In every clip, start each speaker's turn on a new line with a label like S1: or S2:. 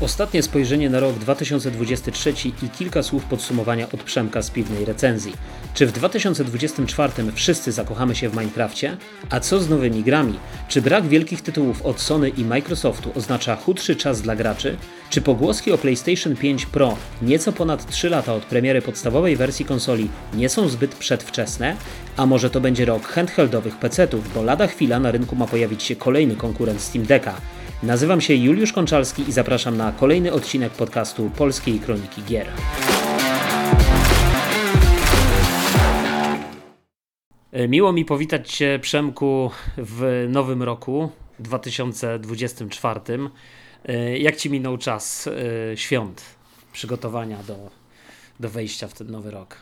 S1: Ostatnie spojrzenie na rok 2023 i kilka słów podsumowania od Przemka z piwnej recenzji. Czy w 2024 wszyscy zakochamy się w Minecrafcie? A co z nowymi grami? Czy brak wielkich tytułów od Sony i Microsoftu oznacza chudszy czas dla graczy? Czy pogłoski o PlayStation 5 Pro nieco ponad 3 lata od premiery podstawowej wersji konsoli nie są zbyt przedwczesne? A może to będzie rok handheldowych PC-ów, bo lada chwila na rynku ma pojawić się kolejny konkurent Steam Decka. Nazywam się Juliusz Konczalski i zapraszam na kolejny odcinek podcastu Polskiej Kroniki Gier. E, miło mi powitać Cię, Przemku, w nowym roku 2024. E, jak Ci minął czas e, świąt, przygotowania do, do wejścia w ten nowy rok?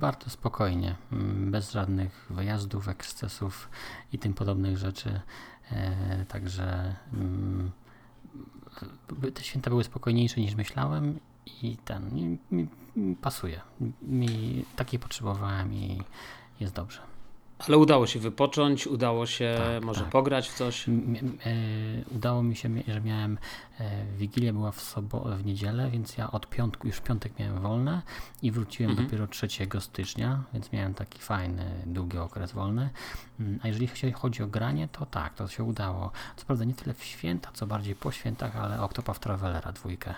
S2: Bardzo spokojnie, bez żadnych wyjazdów, ekscesów i tym podobnych rzeczy. E, także mm, te święta były spokojniejsze niż myślałem i ten mi, mi pasuje. Mi takiej potrzebowałem i jest dobrze.
S1: Ale udało się wypocząć, udało się tak, może tak. pograć w coś? E,
S2: udało mi się, że miałem, e, Wigilia była w, sobo- w niedzielę, więc ja od piątku, już w piątek miałem wolne i wróciłem mhm. dopiero 3 stycznia, więc miałem taki fajny, długi okres wolny. Mm, a jeżeli chodzi o granie, to tak, to się udało. Co prawda nie tyle w święta, co bardziej po świętach, ale Octopath Travelera dwójkę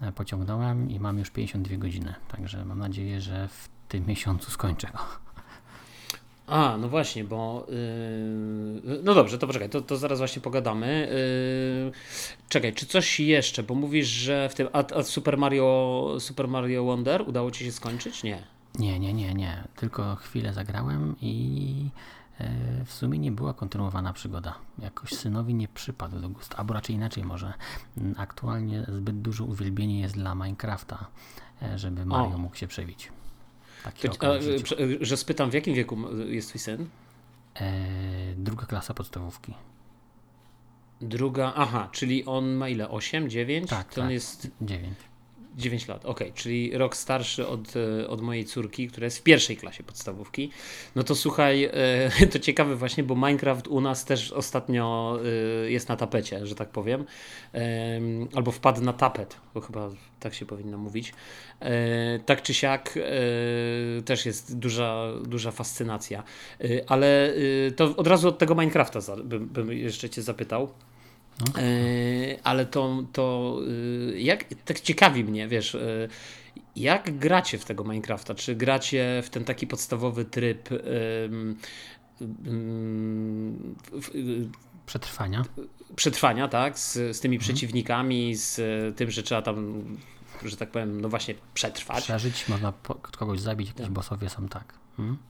S2: e, pociągnąłem i mam już 52 godziny, także mam nadzieję, że w tym miesiącu skończę go.
S1: A, no właśnie, bo. Yy, no dobrze, to poczekaj, to, to zaraz właśnie pogadamy. Yy, czekaj, czy coś jeszcze? Bo mówisz, że w tym. A, a Super Mario Super Mario Wonder udało ci się skończyć? Nie.
S2: Nie, nie, nie, nie. Tylko chwilę zagrałem i yy, w sumie nie była kontynuowana przygoda. Jakoś synowi nie przypadł do gustu, albo raczej inaczej może. Aktualnie zbyt dużo uwielbienie jest dla Minecrafta, e, żeby Mario o. mógł się przebić.
S1: Taki to, a, że spytam, w jakim wieku jest twój syn?
S2: E, druga klasa podstawówki.
S1: Druga, aha, czyli on ma ile? 8, 9?
S2: Tak,
S1: to
S2: tak,
S1: jest
S2: 9.
S1: 9 lat, ok, czyli rok starszy od, e, od mojej córki, która jest w pierwszej klasie podstawówki. No to słuchaj, e, to ciekawe właśnie, bo Minecraft u nas też ostatnio e, jest na tapecie, że tak powiem. Albo wpadł na tapet, bo chyba tak się powinno mówić. Tak czy siak też jest duża, duża fascynacja. Ale to od razu od tego Minecrafta bym, bym jeszcze Cię zapytał. Okay. E, ale to, to e, jak, tak ciekawi mnie, wiesz, e, jak gracie w tego Minecrafta? Czy gracie w ten taki podstawowy tryb
S2: przetrwania?
S1: Przetrwania, tak, z, z tymi mhm. przeciwnikami, z tym, że trzeba tam, że tak powiem, no właśnie przetrwać.
S2: Przeżyć, można kogoś zabić, jakieś tak. bossowie są tak. Hmm?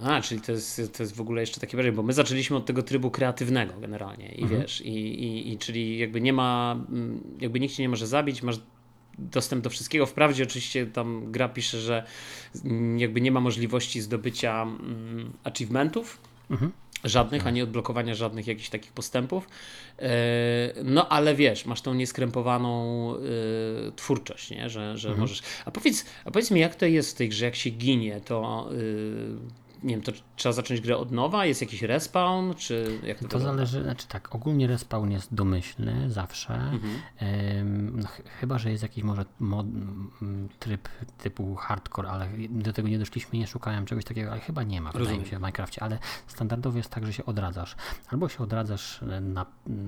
S1: A, czyli to jest, to jest w ogóle jeszcze takie wrażenie, bo my zaczęliśmy od tego trybu kreatywnego generalnie i mhm. wiesz, i, i, i czyli jakby nie ma, mm, jakby nikt cię nie może zabić, masz dostęp do wszystkiego. Wprawdzie oczywiście tam gra pisze, że jakby nie ma możliwości zdobycia mm, achievementów, mhm. żadnych, ani odblokowania żadnych jakichś takich postępów. E, no ale wiesz, masz tą nieskrępowaną y, twórczość, nie? że, że mhm. możesz. A powiedz, a powiedz mi, jak to jest w tej grze, jak się ginie, to y, nie wiem, to trzeba zacząć grę od nowa? Jest jakiś respawn, czy jak to
S2: To zależy, znaczy tak, ogólnie respawn jest domyślny zawsze, mhm. no, ch chyba, że jest jakiś może mod, tryb typu hardcore, ale do tego nie doszliśmy, nie szukałem czegoś takiego, ale chyba nie ma, Rozumiem. wydaje mi się, w Minecrafcie, ale standardowo jest tak, że się odradzasz. Albo się odradzasz na,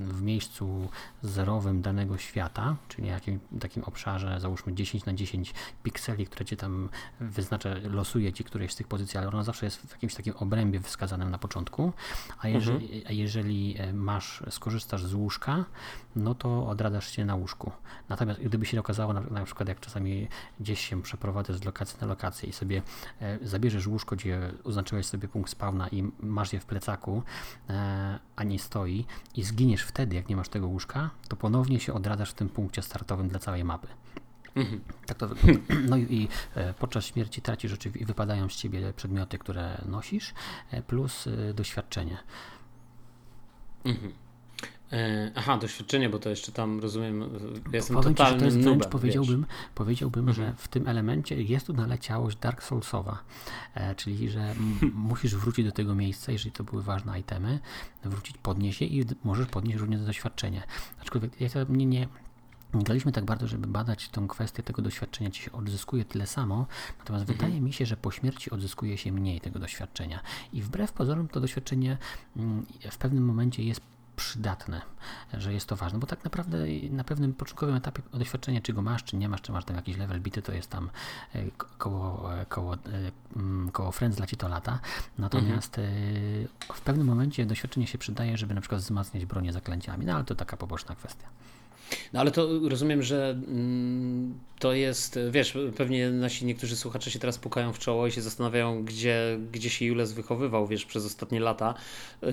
S2: w miejscu zerowym danego świata, czyli jakim takim obszarze, załóżmy 10 na 10 pikseli, które cię tam wyznacza, losuje ci któreś z tych pozycji, ale ona zawsze jest w jakimś takim obrębie wskazanym na początku, a jeżeli, mhm. a jeżeli e, masz, skorzystasz z łóżka, no to odradzasz się na łóżku. Natomiast gdyby się okazało, na, na przykład jak czasami gdzieś się przeprowadzasz z lokacji na lokację i sobie e, zabierzesz łóżko, gdzie oznaczyłeś sobie punkt spawna i masz je w plecaku, e, a nie stoi i zginiesz wtedy, jak nie masz tego łóżka, to ponownie się odradzasz w tym punkcie startowym dla całej mapy. Mhm. Tak to wygląda. No i, e, podczas śmierci tracisz rzeczywiście, wypadają z ciebie przedmioty, które nosisz, e, plus e, doświadczenie.
S1: Mhm. Aha, doświadczenie, bo to jeszcze tam rozumiem, ja jestem
S2: Powiem
S1: totalnym
S2: ci, że to jest wręcz, powiedziałbym,
S1: wiesz.
S2: powiedziałbym
S1: Mhm.
S2: że w tym elemencie jest tu naleciałość Dark Soulsowa, e, czyli że musisz wrócić do tego miejsca, jeżeli to były ważne itemy, wrócić, podnieść je i możesz podnieść również doświadczenie. Aczkolwiek ja to nie nie graliśmy tak bardzo, żeby badać tą kwestię tego doświadczenia, czy się odzyskuje tyle samo, natomiast wydaje mi się, że po śmierci odzyskuje się mniej tego doświadczenia. I wbrew pozorom to doświadczenie mm, w pewnym momencie jest przydatne, że jest to ważne, bo tak naprawdę na pewnym początkowym etapie doświadczenia, czy go masz, czy nie masz, czy masz tam jakiś level bity, to jest tam e, ko- koło, e, koło, e, mm, koło Friends dla ci to lata, natomiast e, w pewnym momencie doświadczenie się przydaje, żeby na przykład wzmacniać bronię zaklęciami, no ale to taka poboczna kwestia.
S1: No ale to rozumiem, że mm, to jest, wiesz, pewnie nasi niektórzy słuchacze się teraz pukają w czoło i się zastanawiają, gdzie, gdzie się Jules wychowywał, wiesz, przez ostatnie lata. Yy,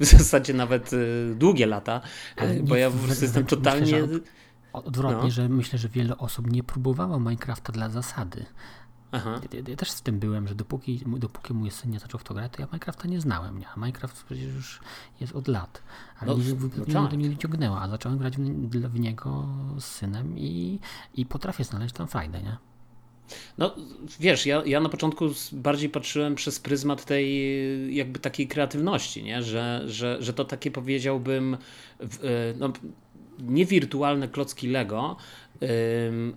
S1: w zasadzie nawet yy, długie lata,
S2: Ale
S1: bo ja po prostu jestem
S2: myślę,
S1: totalnie...
S2: że Odwrotnie,
S1: No.
S2: że myślę, że wiele osób nie próbowało Minecrafta dla zasady. Ja, ja też z tym byłem, że dopóki, dopóki mój syn nie zaczął w to grać, to ja Minecrafta nie znałem. Nie? A Minecraft przecież już jest od lat. Ale
S1: No,
S2: mnie,
S1: no
S2: mnie
S1: tak.
S2: nie ciągnęło, a zacząłem grać w, w niego z synem i, i potrafię znaleźć tam frajdę, nie?
S1: No wiesz, ja, ja na początku bardziej patrzyłem przez pryzmat tej jakby takiej kreatywności, nie? Że, że, że to takie powiedziałbym w, e, no, nie wirtualne klocki Lego,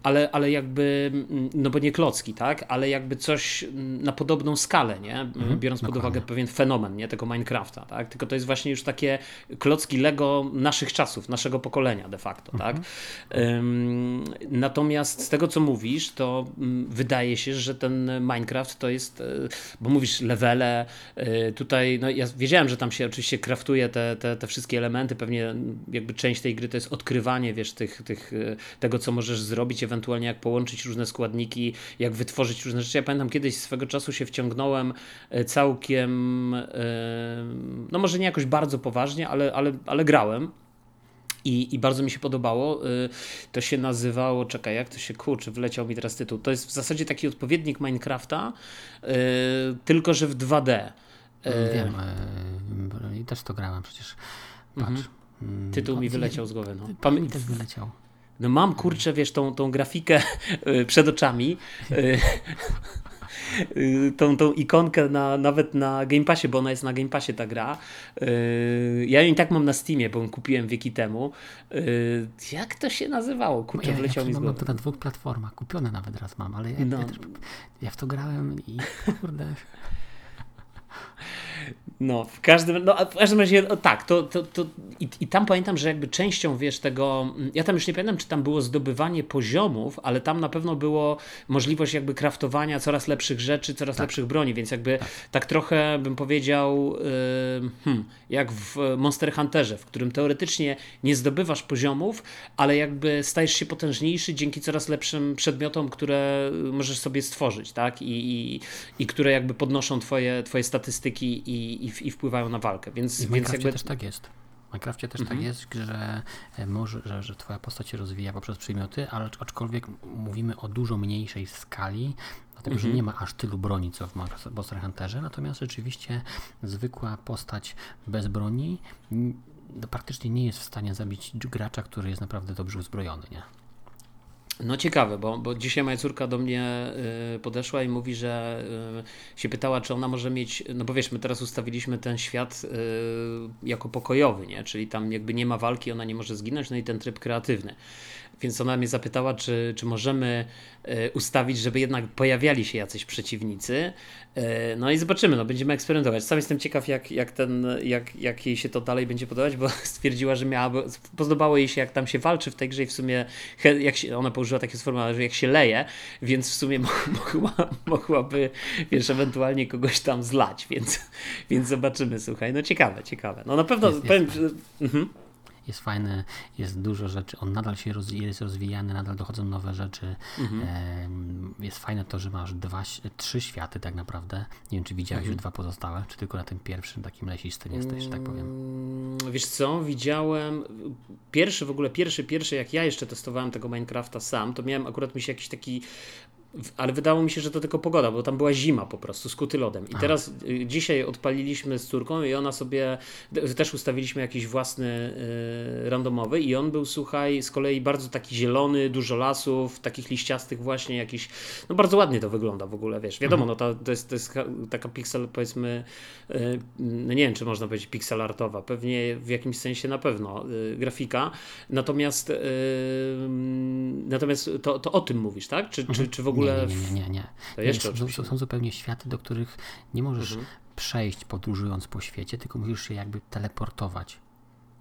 S1: ale, ale jakby, mm, no bo nie klocki, tak? Ale jakby coś mm, na podobną skalę, nie? Biorąc pod uwagę pewien fenomen, nie? Tego Minecrafta, tak? Tylko to jest właśnie już takie klocki Lego naszych czasów, naszego pokolenia de facto, tak? Ym, natomiast z tego, co mówisz, to mm, wydaje się, że ten Minecraft to jest, e, bo mówisz levele, e, tutaj, no ja wiedziałem, że tam się oczywiście kraftuje te, te, te wszystkie elementy, pewnie jakby część tej gry to jest odkrywanie, wiesz, tych, tych, e, tego, co możesz zrobić, ewentualnie jak połączyć różne składniki, jak wytworzyć różne rzeczy. Ja pamiętam kiedyś swego czasu się wciągnąłem e, całkiem, e, no może nie jakoś bardzo poważnie, ale, ale, ale grałem. I, I bardzo mi się podobało. Y, To się nazywało, czekaj, jak to się kurczy, wleciał mi teraz tytuł. To jest w zasadzie taki odpowiednik Minecrafta, y, tylko że w 2D. Y,
S2: Wiem, e, i też to grałem przecież. Patrz. Mm,
S1: Tytuł mi
S2: o,
S1: wyleciał z głowy. No.
S2: Mi
S1: Pamię-
S2: też wyleciał.
S1: No mam kurczę, wiesz, tą, tą grafikę y, przed oczami. y, y, Tą, tą ikonkę na, nawet na Game Passie, bo ona jest na Game Passie ta gra. Ja ją i tak mam na Steamie, bo ją kupiłem wieki temu. Jak to się nazywało? Kurczę,
S2: Ja, ja
S1: wleciał mi z
S2: mam
S1: głowy.
S2: to na dwóch platformach, kupione nawet raz mam, ale ja,
S1: No.
S2: ja, też, ja w to grałem i kurde,
S1: No, w każdym, no, w każdym razie, o, tak, to, to, to i, i tam pamiętam, że jakby częścią, wiesz, tego, ja tam już nie pamiętam, czy tam było zdobywanie poziomów, ale tam na pewno było możliwość jakby kraftowania coraz lepszych rzeczy, coraz lepszych broni, więc jakby tak, trochę bym powiedział, yy, hmm, jak w Monster Hunterze, w którym teoretycznie nie zdobywasz poziomów, ale jakby stajesz się potężniejszy dzięki coraz lepszym przedmiotom, które możesz sobie stworzyć, tak, i, i, i które jakby podnoszą twoje, twoje statystyki i, i, i wpływają na walkę, więc,
S2: I w Minecrafcie
S1: jakby...
S2: też tak jest. W Minecrafcie też
S1: Mhm.
S2: tak jest, że, e, może, że, że twoja postać się rozwija poprzez przedmioty, ale aczkolwiek mówimy o dużo mniejszej skali, dlatego
S1: Mhm.
S2: że nie ma aż tylu broni, co w Monster Hunterze, natomiast rzeczywiście zwykła postać bez broni praktycznie nie jest w stanie zabić gracza, który jest naprawdę dobrze uzbrojony, nie?
S1: No ciekawe, bo, bo dzisiaj moja córka do mnie y, podeszła i mówi, że y, się pytała, czy ona może mieć, no bo wiesz, my teraz ustawiliśmy ten świat y, jako pokojowy, nie? Czyli tam jakby nie ma walki, ona nie może zginąć, no i ten tryb kreatywny. Więc ona mnie zapytała, czy, czy możemy y, ustawić, żeby jednak pojawiali się jacyś przeciwnicy. Y, No i zobaczymy, no będziemy eksperymentować. Sam jestem ciekaw, jak, jak, ten, jak, jak jej się to dalej będzie podobać, bo stwierdziła, że miała, podobało jej się, jak tam się walczy w tej grze i w sumie, jak się, ona użyła takie sformułowanie, że jak się leje, więc w sumie mo- mogła, mogłaby, wiesz, ewentualnie kogoś tam zlać, więc, więc zobaczymy, słuchaj, no ciekawe, ciekawe. No na pewno, powiem, że, mhm.
S2: Jest fajny, jest dużo rzeczy, on nadal się rozwija, jest rozwijany, nadal dochodzą nowe rzeczy. Em, Jest fajne to, że masz dwa, trzy światy tak naprawdę. Nie wiem, czy widziałeś już dwa pozostałe, czy tylko na tym pierwszym takim lesistym jesteś, że tak powiem.
S1: Mm, Wiesz co, widziałem pierwszy w ogóle, pierwszy, pierwszy jak ja jeszcze testowałem tego Minecrafta sam, to miałem akurat mi się jakiś taki ale wydało mi się, że to tylko pogoda, bo tam była zima po prostu, skuty lodem. I teraz y, dzisiaj odpaliliśmy z córką i ona sobie, też ustawiliśmy jakiś własny y, randomowy i on był, słuchaj, z kolei bardzo taki zielony, dużo lasów, takich liściastych właśnie, jakiś, no bardzo ładnie to wygląda w ogóle, wiesz. Wiadomo, mhm. no to, to, jest, to jest taka pixel, powiedzmy, y, no nie wiem, czy można powiedzieć pixel artowa, pewnie w jakimś sensie na pewno y, grafika, natomiast natomiast to, to o tym mówisz, tak? Czy, czy, czy w ogóle
S2: ogóle. Nie, nie, nie. nie. To jeszcze nie, są, są, zupełnie światy, do których nie możesz mhm. przejść podróżując po świecie, tylko musisz się jakby teleportować.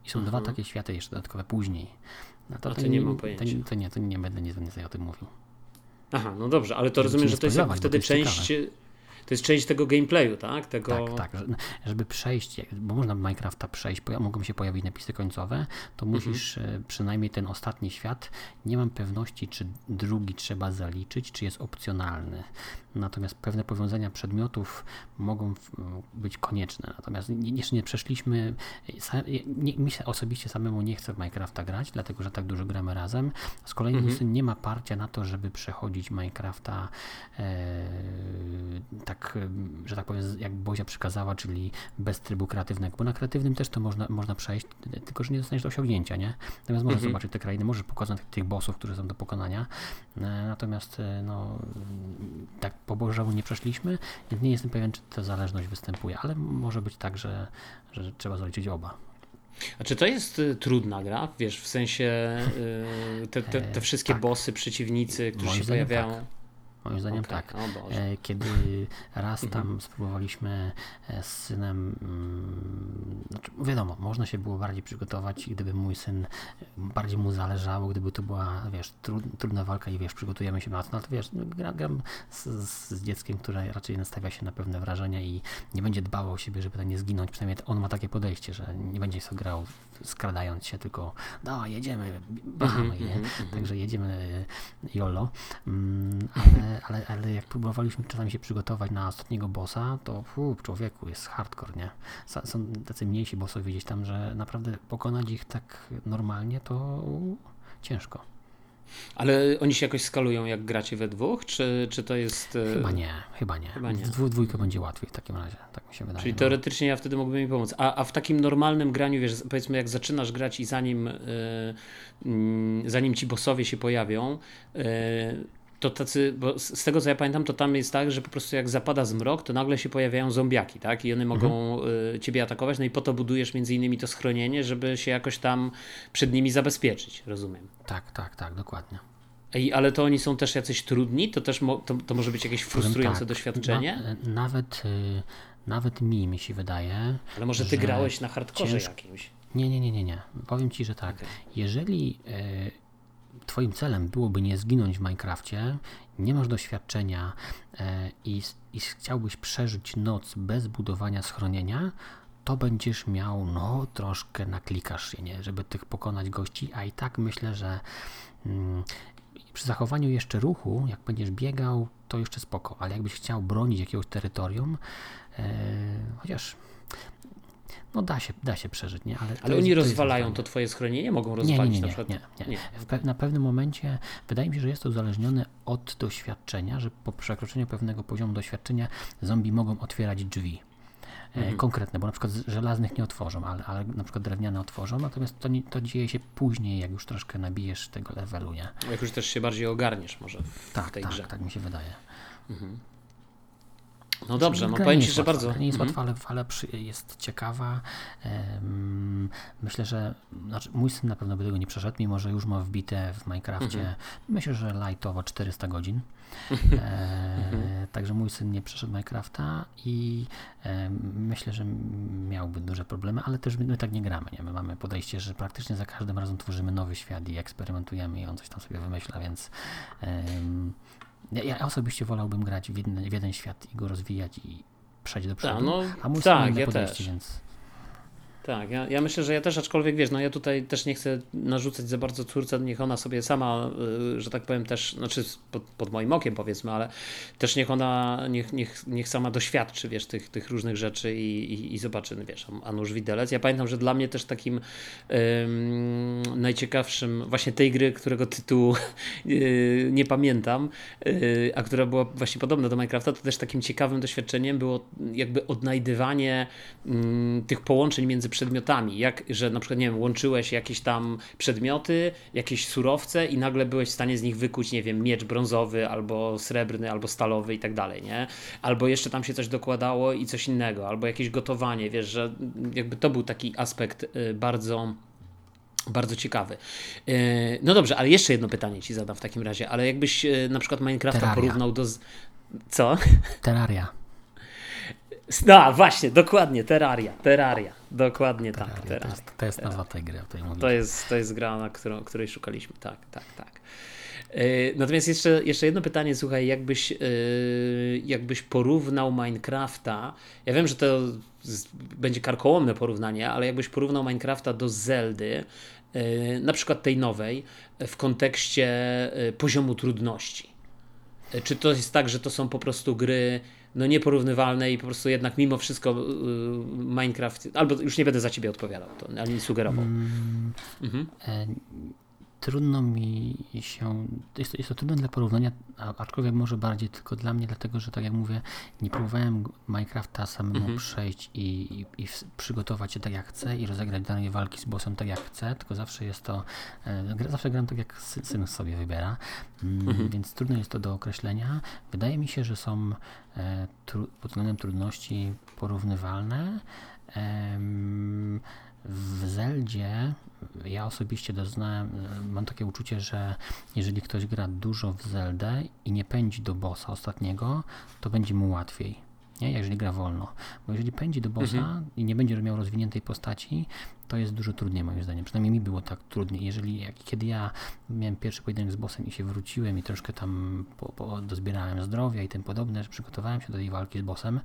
S2: I są mhm. dwa takie światy jeszcze dodatkowe później.
S1: No to, A to, nie, nie mam pojęcia.
S2: To, to, nie, to nie będę nie, nie o tym mówił.
S1: Aha, no dobrze, ale to rozumiem, że to jest wtedy część. Ciekawe to jest część tego gameplayu, tak? Tego...
S2: Tak, tak. Żeby przejść, bo można Minecrafta przejść, mogą się pojawić napisy końcowe, to mhm. musisz mhm. przynajmniej ten ostatni świat, nie mam pewności, czy drugi trzeba zaliczyć, czy jest opcjonalny. Natomiast pewne powiązania przedmiotów mogą być konieczne. Natomiast jeszcze nie przeszliśmy, nie, mi się osobiście samemu nie chcę w Minecrafta grać, dlatego że tak dużo gramy razem. Z kolei mhm. nie ma parcia na to, żeby przechodzić Minecrafta e, tak tak, że tak powiem, jak Bozia przykazała, czyli bez trybu kreatywnego, bo na kreatywnym też to można, można przejść, tylko że nie dostaniesz do osiągnięcia, nie? Natomiast możesz mhm. zobaczyć te krainy, możesz pokonać tych bossów, które są do pokonania, e, natomiast e, no, tak po Bożemu nie przeszliśmy, więc nie jestem pewien, czy ta zależność występuje, ale może być tak, że, że trzeba zaliczyć oba.
S1: A czy to jest y, trudna gra? Wiesz, w sensie y, te, te, te, wszystkie tak. bossy, przeciwnicy, którzy Moim się pojawiają. Tak.
S2: Moim zdaniem okay. tak. E, kiedy raz tam mhm. spróbowaliśmy e, z synem, mm, znaczy wiadomo, można się było bardziej przygotować, gdyby mój syn bardziej mu zależało, gdyby to była, wiesz, trudna walka i wiesz, przygotujemy się na to, no to wiesz, no, gram, z, z, dzieckiem, które raczej nastawia się na pewne wrażenia i nie będzie dbało o siebie, żeby nie zginąć, przynajmniej on ma takie podejście, że nie będzie sobie grał skradając się, tylko no jedziemy, bachamy, mm -hmm, mm -hmm. także jedziemy jolo, mm, ale ale, ale jak próbowaliśmy czasami się przygotować na ostatniego bossa, to fu, człowieku jest hardcore, nie? Są tacy mniejsi bossowie gdzieś tam, że naprawdę pokonać ich tak normalnie to ciężko.
S1: Ale oni się jakoś skalują, jak gracie we dwóch, czy, czy to jest.
S2: E, chyba nie, chyba nie. Chyba nie. W dwójkę będzie łatwiej w takim razie, tak mi się wydaje.
S1: Czyli no. teoretycznie ja wtedy mógłbym mi pomóc. A, a w takim normalnym graniu, wiesz, powiedzmy, jak zaczynasz grać i zanim, yy, zanim ci bossowie się pojawią, yy, to tacy, bo z tego co ja pamiętam, to tam jest tak, że po prostu jak zapada zmrok, to nagle się pojawiają zombiaki, tak? I one mogą mhm. Ciebie atakować, no i po to budujesz między innymi to schronienie, żeby się jakoś tam przed nimi zabezpieczyć, rozumiem.
S2: Tak, tak, tak, dokładnie.
S1: Ej, ale to oni są też jacyś trudni? To też mo, to, to może być jakieś frustrujące tak, doświadczenie?
S2: Na, nawet, y, nawet mi, mi się wydaje.
S1: Ale może ty grałeś na hardkorze jakimś?
S2: Nie, nie, nie, nie, nie. Powiem ci, że tak. Okay. Jeżeli y, Twoim celem byłoby nie zginąć w Minecrafcie, nie masz doświadczenia e, i, i chciałbyś przeżyć noc bez budowania schronienia, to będziesz miał, no, troszkę naklikasz się, nie, żeby tych pokonać gości, a i tak myślę, że mm, przy zachowaniu jeszcze ruchu, jak będziesz biegał, to jeszcze spoko, ale jakbyś chciał bronić jakiegoś terytorium, e, chociaż no da się, da się przeżyć, nie?
S1: Ale, Ale oni rozwalają to twoje schronienie? Mogą rozwalić nie, nie, nie, na przykład?
S2: Nie, nie, nie. W, na pewnym momencie wydaje mi się, że jest to uzależnione od doświadczenia, że po przekroczeniu pewnego poziomu doświadczenia zombie mogą otwierać drzwi. E, mhm. Konkretne, bo na przykład żelaznych nie otworzą, ale, ale na przykład drewniane otworzą, natomiast to, nie, to dzieje się później, jak już troszkę nabijesz tego levelu, nie?
S1: Jak już też się bardziej ogarniesz może w
S2: tak,
S1: tej
S2: tak,
S1: grze.
S2: Tak, tak mi się wydaje. Mhm.
S1: No dobrze, no powiem Ci, że bardzo.
S2: Nie jest mhm. łatwa, ale, ale jest ciekawa. Myślę, że znaczy mój syn na pewno by tego nie przeszedł, mimo że już ma wbite w Minecrafcie. Mhm. Myślę, że lightowo 400 godzin. e, także mój syn nie przeszedł Minecrafta i e, myślę, że miałby duże problemy, ale też my tak nie gramy. Nie? My mamy podejście, że praktycznie za każdym razem tworzymy nowy świat i eksperymentujemy i on coś tam sobie wymyśla, więc e, ja, ja, osobiście wolałbym grać w jeden, w jeden, świat i go rozwijać i przejść do przodu. Ta, no, a mój tak, ja podejście, też. więc...
S1: tak. Ja, ja myślę, że ja też, aczkolwiek wiesz, no ja tutaj też nie chcę narzucać za bardzo córce, niech ona sobie sama, y, że tak powiem też, znaczy pod, pod moim okiem powiedzmy, ale też niech ona, niech, niech, niech sama doświadczy, wiesz, tych, tych różnych rzeczy i, i, i zobaczy, no wiesz, a nuż widelec. Ja pamiętam, że dla mnie też takim ym, najciekawszym właśnie tej gry, którego tytułu yy, nie pamiętam, yy, a która była właśnie podobna do Minecrafta, to też takim ciekawym doświadczeniem było jakby odnajdywanie yy, tych połączeń między przedmiotami, jak, że na przykład, nie wiem, łączyłeś jakieś tam przedmioty, jakieś surowce i nagle byłeś w stanie z nich wykuć, nie wiem, miecz brązowy albo srebrny, albo stalowy i tak dalej, nie? Albo jeszcze tam się coś dokładało i coś innego, albo jakieś gotowanie, wiesz, że jakby to był taki aspekt y, bardzo bardzo ciekawy. Y, no dobrze, ale jeszcze jedno pytanie ci zadam w takim razie, ale jakbyś y, na przykład Minecrafta
S2: Terraria.
S1: porównał do... Co?
S2: Terraria.
S1: No właśnie, dokładnie, Terraria, Terraria, dokładnie tak,
S2: Terraria.
S1: Terraria.
S2: To jest, to jest nazwa tej gry, której
S1: To jest, to jest gra, na którą, której szukaliśmy, tak, tak, tak. Yy, Natomiast jeszcze, jeszcze jedno pytanie, słuchaj, jakbyś, yy, jakbyś porównał Minecrafta, ja wiem, że to będzie karkołomne porównanie, ale jakbyś porównał Minecrafta do Zeldy, yy, na przykład tej nowej, w kontekście poziomu trudności. Czy to jest tak, że to są po prostu gry no nieporównywalne i po prostu jednak mimo wszystko yy, Minecraft, albo już nie będę za ciebie odpowiadał, to, ani sugerował.
S2: Mm,
S1: Mhm.
S2: Trudno mi się. Jest to, jest to trudne dla porównania, aczkolwiek może bardziej tylko dla mnie, dlatego że tak jak mówię, nie próbowałem Minecrafta samemu
S1: Mhm.
S2: przejść i, i, i przygotować się tak jak chcę i rozegrać danej walki z bossem tak jak chcę, tylko zawsze jest to. E, gra- zawsze gram tak jak sy- syn sobie wybiera, mm,
S1: Mhm.
S2: więc trudno jest to do określenia. Wydaje mi się, że są e, tru, pod względem trudności porównywalne. W Zeldzie ja osobiście doznałem, e, mam takie uczucie, że jeżeli ktoś gra dużo w Zeldę i nie pędzi do bossa ostatniego, to będzie mu łatwiej. Nie? Jeżeli gra wolno. Bo jeżeli pędzi do bossa i nie będzie miał rozwiniętej postaci, to jest dużo trudniej moim zdaniem. Przynajmniej mi było tak trudniej. Jeżeli jak, kiedy ja miałem pierwszy pojedynek z bossem i się wróciłem i troszkę tam po, po, dozbierałem zdrowia i tym podobne, że przygotowałem się do tej walki z bossem,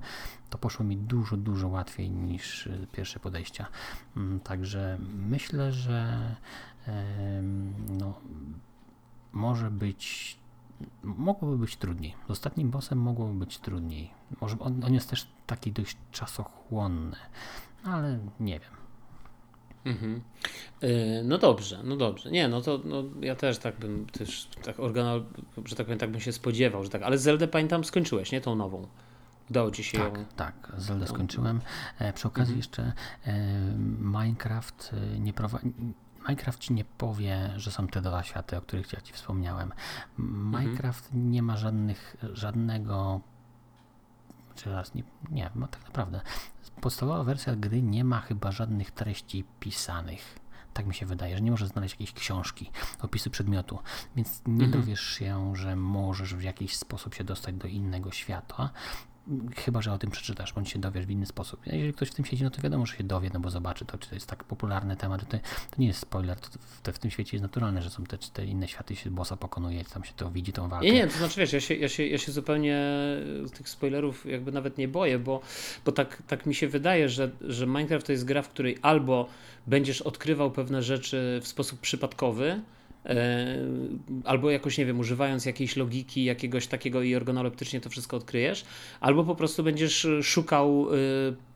S2: to poszło mi dużo, dużo łatwiej niż y, pierwsze podejścia. Mm, Także myślę, że no, może być mogłoby być trudniej. Z ostatnim bossem mogłoby być trudniej. Może on, on jest też taki dość czasochłonny, ale nie wiem.
S1: Mhm. Yy, No dobrze, no dobrze. Nie, no to no, ja też tak bym też tak organal, że tak powiem, tak bym się spodziewał, że tak. Ale Zeldę pamiętam skończyłeś, nie? Tą nową. Udało ci się
S2: Tak,
S1: ją.
S2: tak, Zeldę skończyłem. E, przy okazji jeszcze e, Minecraft e, nie prowadzi. Minecraft ci nie powie, że są te dwa światy, o których ja ci wspomniałem. Minecraft nie ma żadnych, żadnego. Czy raz nie, nie, ma tak naprawdę. Podstawowa wersja gry nie ma chyba żadnych treści pisanych. Tak mi się wydaje, że nie możesz znaleźć jakiejś książki, opisu przedmiotu, więc nie dowiesz się, że możesz w jakiś sposób się dostać do innego świata. Chyba, że o tym przeczytasz, bądź się dowiesz w inny sposób. Jeżeli ktoś w tym siedzi, no to wiadomo, że się dowie, no bo zobaczy to, czy to jest tak popularny temat. To, to nie jest spoiler, to, to w tym świecie jest naturalne, że są te, te inne światy, się bossa pokonuje, tam się to widzi, tą walkę.
S1: Nie, nie, to znaczy wiesz, ja się, ja się, ja się zupełnie tych spoilerów jakby nawet nie boję, bo, bo tak, tak mi się wydaje, że, że Minecraft to jest gra, w której albo będziesz odkrywał pewne rzeczy w sposób przypadkowy, albo jakoś, nie wiem, używając jakiejś logiki, jakiegoś takiego i organoleptycznie to wszystko odkryjesz, albo po prostu będziesz szukał e,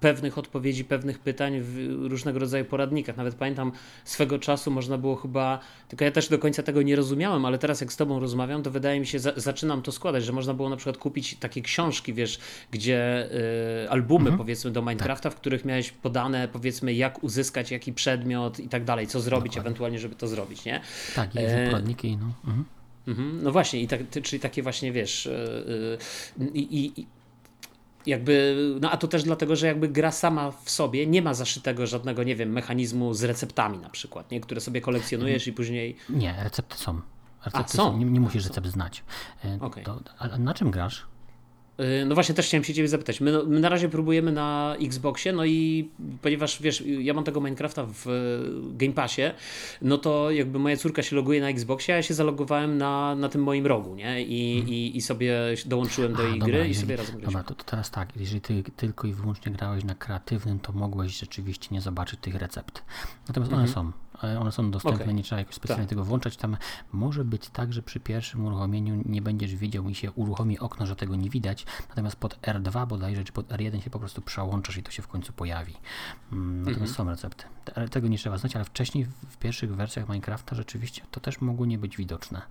S1: pewnych odpowiedzi, pewnych pytań w różnego rodzaju poradnikach. Nawet pamiętam swego czasu można było chyba, tylko ja też do końca tego nie rozumiałem, ale teraz jak z tobą rozmawiam, to wydaje mi się, za, zaczynam to składać, że można było na przykład kupić takie książki, wiesz, gdzie y, albumy powiedzmy do Minecrafta, w których miałeś podane powiedzmy jak uzyskać jaki przedmiot i tak dalej, co zrobić
S2: Dokładnie.
S1: ewentualnie, żeby to zrobić, nie?
S2: Tak, i
S1: E,
S2: poradniki, no. Mhm.
S1: Mhm, No właśnie, i tak, ty- czyli takie właśnie wiesz. yy, yy, i, i, jakby, no a to też dlatego, że jakby gra sama w sobie nie ma zaszytego żadnego, nie wiem, mechanizmu z receptami na przykład, nie? które sobie kolekcjonujesz i później.
S2: Nie, recepty są. Recepty
S1: są.
S2: Nie, nie musisz recept znać. E,
S1: Okej.
S2: to, a a na czym grasz?
S1: Y, no właśnie, też chciałem się ciebie zapytać. My, no, my, na razie próbujemy na Xboxie, no i ponieważ wiesz, ja mam tego Minecrafta w Game Passie, no to jakby moja córka się loguje na Xboxie, a ja się zalogowałem na, na tym moim rogu, nie? I, hmm. i, i sobie dołączyłem do jej gry i sobie razem graliśmy.
S2: Dobra, to, to, teraz tak, jeżeli ty tylko i wyłącznie grałeś na kreatywnym, to mogłeś rzeczywiście nie zobaczyć tych recept. Natomiast one mhm. są one są dostępne, okay. nie trzeba jakoś specjalnie tak. tego włączać. Tam może być tak, że przy pierwszym uruchomieniu nie będziesz wiedział i się uruchomi okno, że tego nie widać, natomiast pod R2 bodajże, czy pod R1 się po prostu przełączasz i to się w końcu pojawi. Mm, natomiast mhm. są recepty. Tego nie trzeba znać, ale wcześniej w pierwszych wersjach Minecrafta rzeczywiście to też mogło nie być widoczne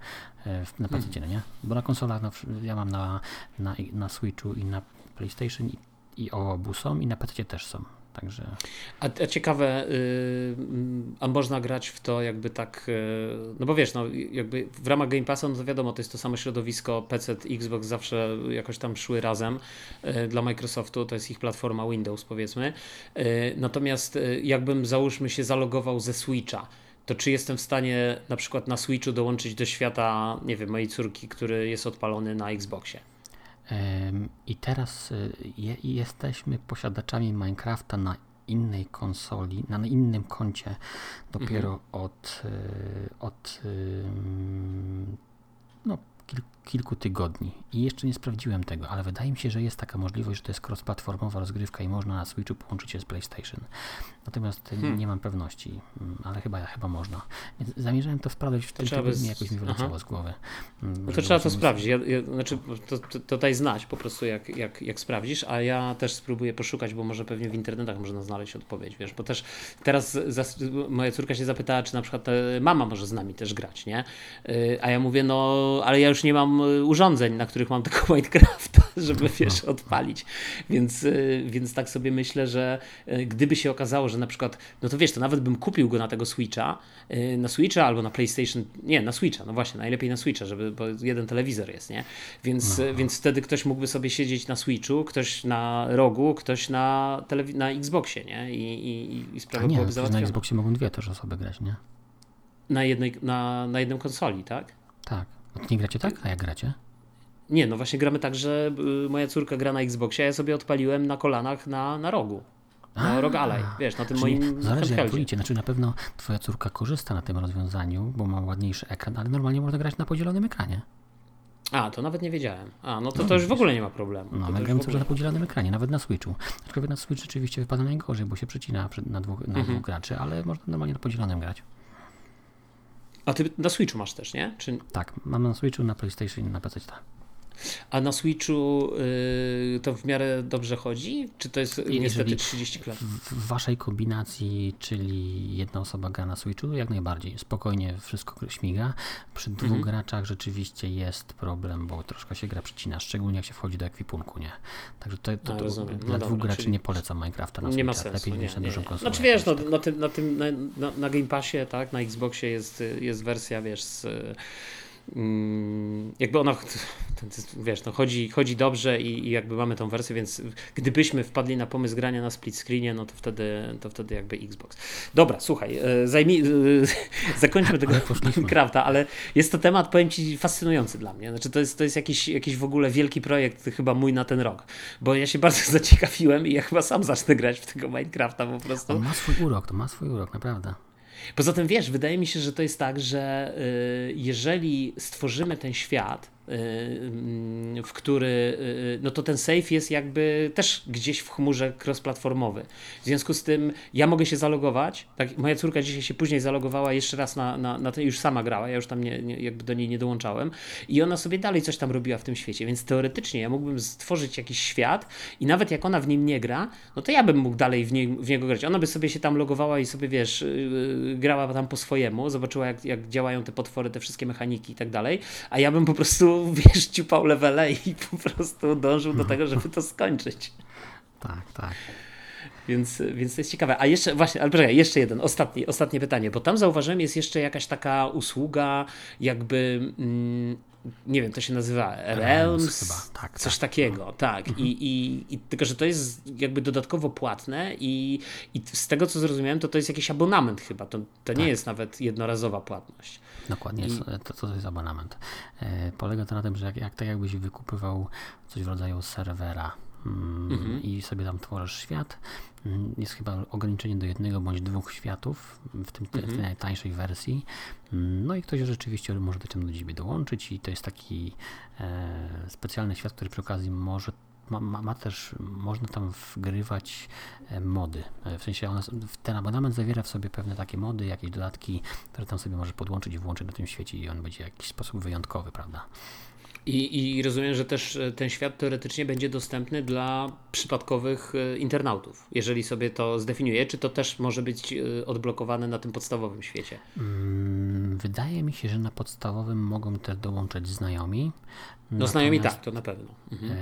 S2: e, na PC, mhm. nie? Bo na konsolach no, ja mam na, na, na Switchu i na PlayStation i, i obu są i na PC też są. Także...
S1: A, a ciekawe, yy, a można grać w to jakby tak, yy, no bo wiesz, no jakby w ramach Game Passa, no to wiadomo, to jest to samo środowisko, PC, Xbox zawsze jakoś tam szły razem yy, dla Microsoftu, to jest ich platforma Windows powiedzmy. Y, natomiast y, jakbym załóżmy się zalogował ze Switcha, to czy jestem w stanie na przykład na Switchu dołączyć do świata, nie wiem, mojej córki, który jest odpalony na Xboxie?
S2: I teraz y, je, jesteśmy posiadaczami Minecrafta na innej konsoli, na innym koncie dopiero mhm. od, y, od no, kilku tygodni i jeszcze nie sprawdziłem tego, ale wydaje mi się, że jest taka możliwość, że to jest cross-platformowa rozgrywka i można na Switchu połączyć się z PlayStation. Natomiast hmm. nie mam pewności, mm, ale chyba, chyba można. Zamierzałem to sprawdzić w tym tygodniu, by... jakoś mi wyleciało z głowy.
S1: Mm, no to trzeba to sprawdzić. Ja, ja, znaczy, to, to, to daj znać po prostu, jak, jak, jak sprawdzisz, a ja też spróbuję poszukać, bo może pewnie w internetach można znaleźć odpowiedź, wiesz, bo też teraz moja córka się zapytała, czy na przykład mama może z nami też grać, nie? Y, a ja mówię, no, ale ja już nie mam urządzeń, na których mam tego Minecrafta, żeby wiesz, odpalić. Więc, y, więc tak sobie myślę, że y, gdyby się okazało, że na przykład, no to wiesz, to nawet bym kupił go na tego Switcha, na Switcha albo na PlayStation, nie, na Switcha, no właśnie, najlepiej na Switcha, żeby, bo jeden telewizor jest, nie? Więc, no. więc wtedy ktoś mógłby sobie siedzieć na Switchu, ktoś na rogu, ktoś na, telewi- na Xboxie, nie? I, i, i sprawa
S2: nie, byłaby załatwiona. na Xboxie mogą dwie też osoby grać, nie?
S1: Na jednej, na, na jedną konsoli, tak?
S2: Tak. Nie gracie tak? A jak gracie?
S1: Nie, no właśnie gramy tak, że y, moja córka gra na Xboxie, a ja sobie odpaliłem na kolanach na, na rogu. Rog Ally, wiesz, na tym moim
S2: Zależy jak policie, znaczy na pewno twoja córka korzysta na tym rozwiązaniu, bo ma ładniejszy ekran, ale normalnie można grać na podzielonym ekranie.
S1: A, to nawet nie wiedziałem. A, no to, no, to już w ogóle nie ma problemu.
S2: No, my gramy cały na podzielonym ekranie, nawet na Switchu. Aczkolwiek na Switch rzeczywiście wypada najgorzej, bo się przecina na dwóch, na mhm. dwóch graczy, ale można normalnie na podzielonym grać.
S1: A ty na Switchu masz też, nie? Czy...
S2: Tak, mam na Switchu, na PlayStation i na PC. Tak.
S1: A na Switchu y, to w miarę dobrze chodzi? Czy to jest Jeżeli niestety 30 klas?
S2: W waszej kombinacji, czyli jedna osoba gra na Switchu, jak najbardziej. Spokojnie wszystko śmiga. Przy dwóch mhm. graczach rzeczywiście jest problem, bo troszkę się gra przycina, szczególnie jak się wchodzi do ekwipunku, nie? Także to, to, to, dla no dwóch dobra, graczy nie polecam Minecrafta na Switcha. Nie ma sensu. Lepiej nie, na dużą konsolę.
S1: Znaczy wiesz, no, na, tym, na, tym, na, na, Game Passie, tak, na Xboxie jest, jest wersja, wiesz, z jakby ona, wiesz, no chodzi, chodzi dobrze i, i, jakby mamy tą wersję, więc gdybyśmy wpadli na pomysł grania na split screenie, no to wtedy, to wtedy jakby Xbox. Dobra, słuchaj, e, zajmij, e, zakończmy tego Minecrafta, ale jest to temat, powiem Ci, fascynujący dla mnie. Znaczy to jest, to jest jakiś, jakiś w ogóle wielki projekt chyba mój na ten rok, bo ja się bardzo zaciekawiłem i ja chyba sam zacznę grać w tego Minecrafta po prostu.
S2: On ma swój urok, to ma swój urok, naprawdę.
S1: Poza tym wiesz, wydaje mi się, że to jest tak, że y, jeżeli stworzymy ten świat, w który, y, no to ten safe jest jakby też gdzieś w chmurze cross-platformowy. W związku z tym ja mogę się zalogować, tak, moja córka dzisiaj się później zalogowała jeszcze raz na, na, na ten, już sama grała, ja już tam nie, nie, jakby do niej nie dołączałem i ona sobie dalej coś tam robiła w tym świecie, więc teoretycznie ja mógłbym stworzyć jakiś świat i nawet jak ona w nim nie gra, no to ja bym mógł dalej w, nie, w niego grać. Ona by sobie się tam logowała i sobie, wiesz, grała tam po swojemu, zobaczyła jak, jak działają te potwory, te wszystkie mechaniki i tak dalej, a ja bym po prostu wiesz, ciupał levele i po prostu dążył do tego, żeby to skończyć.
S2: Tak, tak.
S1: Więc, więc to jest ciekawe. A jeszcze, właśnie, ale poczekaj, jeszcze jeden, ostatni, ostatnie pytanie, bo tam zauważyłem, jest jeszcze jakaś taka usługa, jakby. Mm, nie wiem, to się nazywa Realms,
S2: chyba. Tak,
S1: coś
S2: tak.
S1: takiego, tak. Mhm. I, i, I tylko, że to jest jakby dodatkowo płatne i, i z tego co zrozumiałem, to to jest jakiś abonament chyba, to, to tak. nie jest nawet jednorazowa płatność.
S2: Dokładnie, I... to, to jest abonament. E, polega to na tym, że jak, jak tak jakbyś wykupywał coś w rodzaju serwera mhm. i sobie tam tworzysz świat, mm, jest chyba ograniczenie do jednego bądź dwóch światów w, tym, mhm. w tej najtańszej wersji. Mm, no i ktoś rzeczywiście może do do ciebie dołączyć i to jest taki e, specjalny świat, który przy okazji może ma, ma, ma, też, można tam wgrywać e, mody. E, w sensie one, ten abonament zawiera w sobie pewne takie mody, jakieś dodatki, które tam sobie możesz podłączyć i włączyć na tym świecie i on będzie w jakiś sposób wyjątkowy, prawda?
S1: I, I rozumiem, że też e, ten świat teoretycznie będzie dostępny dla przypadkowych internautów, jeżeli sobie to zdefiniuje. Czy to też może być odblokowane na tym podstawowym świecie?
S2: Mm, wydaje mi się, że na podstawowym mogą też dołączać znajomi,
S1: no znajomi tak, to na pewno. Mhm. E,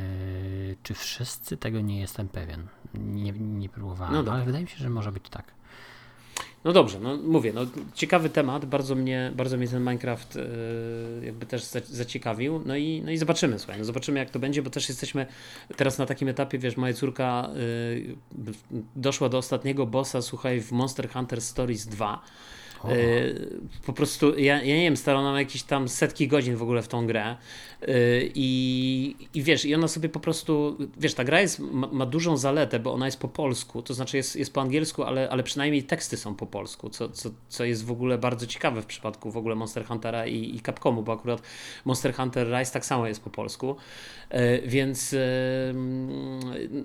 S2: czy wszyscy tego nie jestem pewien. Nie, nie próbowałem, no ale wydaje mi się, że może być tak.
S1: No dobrze, no mówię, no ciekawy temat, bardzo mnie, bardzo mnie ten Minecraft yy, jakby też zaciekawił, no i, no i zobaczymy, słuchaj, no zobaczymy jak to będzie, bo też jesteśmy teraz na takim etapie, wiesz, moja córka yy, doszła do ostatniego bossa, słuchaj, w Monster Hunter Stories 2, Y, po prostu, ja, ja nie wiem, staro nam jakieś tam setki godzin w ogóle w tą grę. Y, i, i wiesz, i ona sobie po prostu, wiesz, ta gra jest, ma, ma, dużą zaletę, bo ona jest po polsku, to znaczy jest, jest po angielsku, ale, ale przynajmniej teksty są po polsku, co, co, co jest w ogóle bardzo ciekawe w przypadku w ogóle Monster Huntera i, i Capcomu, bo akurat Monster Hunter Rise tak samo jest po polsku, y, więc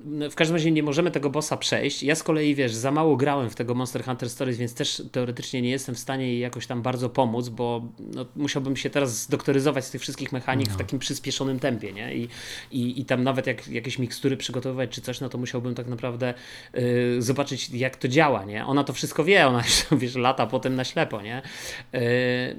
S1: no, w każdym razie nie możemy tego bossa przejść. Ja z kolei, wiesz, za mało grałem w tego Monster Hunter Stories, więc też teoretycznie nie jestem jestem w stanie jej jakoś tam bardzo pomóc, bo no, musiałbym się teraz zdoktoryzować z tych wszystkich mechanik no. w takim przyspieszonym tempie, nie? I, i, i tam nawet jak jakieś mikstury przygotowywać czy coś, no to musiałbym tak naprawdę y, zobaczyć, jak to działa, nie? Ona to wszystko wie, ona wiesz, lata potem na ślepo, nie? Y,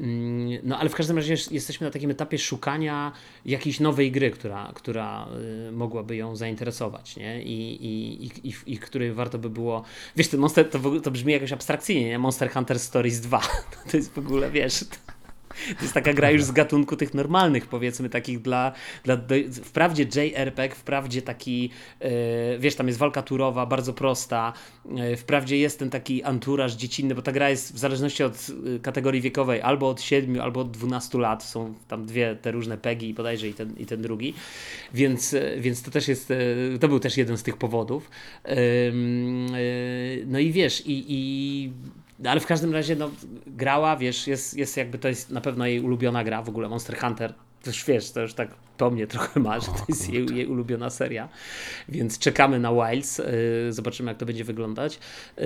S1: no ale w każdym razie jesteśmy na takim etapie szukania jakiejś nowej gry, która, która y, mogłaby ją zainteresować, nie? I, i, i, i, i której warto by było. Wiesz, ten Monster to, to brzmi jakoś abstrakcyjnie, nie? Monster Hunter Stories 2. To jest w ogóle, wiesz. To jest taka gra już z gatunku tych normalnych, powiedzmy, takich dla. dla wprawdzie JRPG, wprawdzie taki, yy, wiesz, tam jest walka turowa, bardzo prosta. Yy, wprawdzie jest ten taki anturaż dziecinny, bo ta gra jest w zależności od yy, kategorii wiekowej albo od 7, albo od 12 lat. Są tam dwie te różne pegi i bodajże i ten, i ten drugi. Więc, więc to też jest. To był też jeden z tych powodów. No i wiesz, i, i no, ale w każdym razie no, grała, wiesz, jest, jest jakby to jest na pewno jej ulubiona gra w ogóle Monster Hunter. To już wiesz, to już tak po mnie trochę ma, że to jest jej, jej ulubiona seria. Więc czekamy na Wilds, yy, zobaczymy jak to będzie wyglądać. Yy,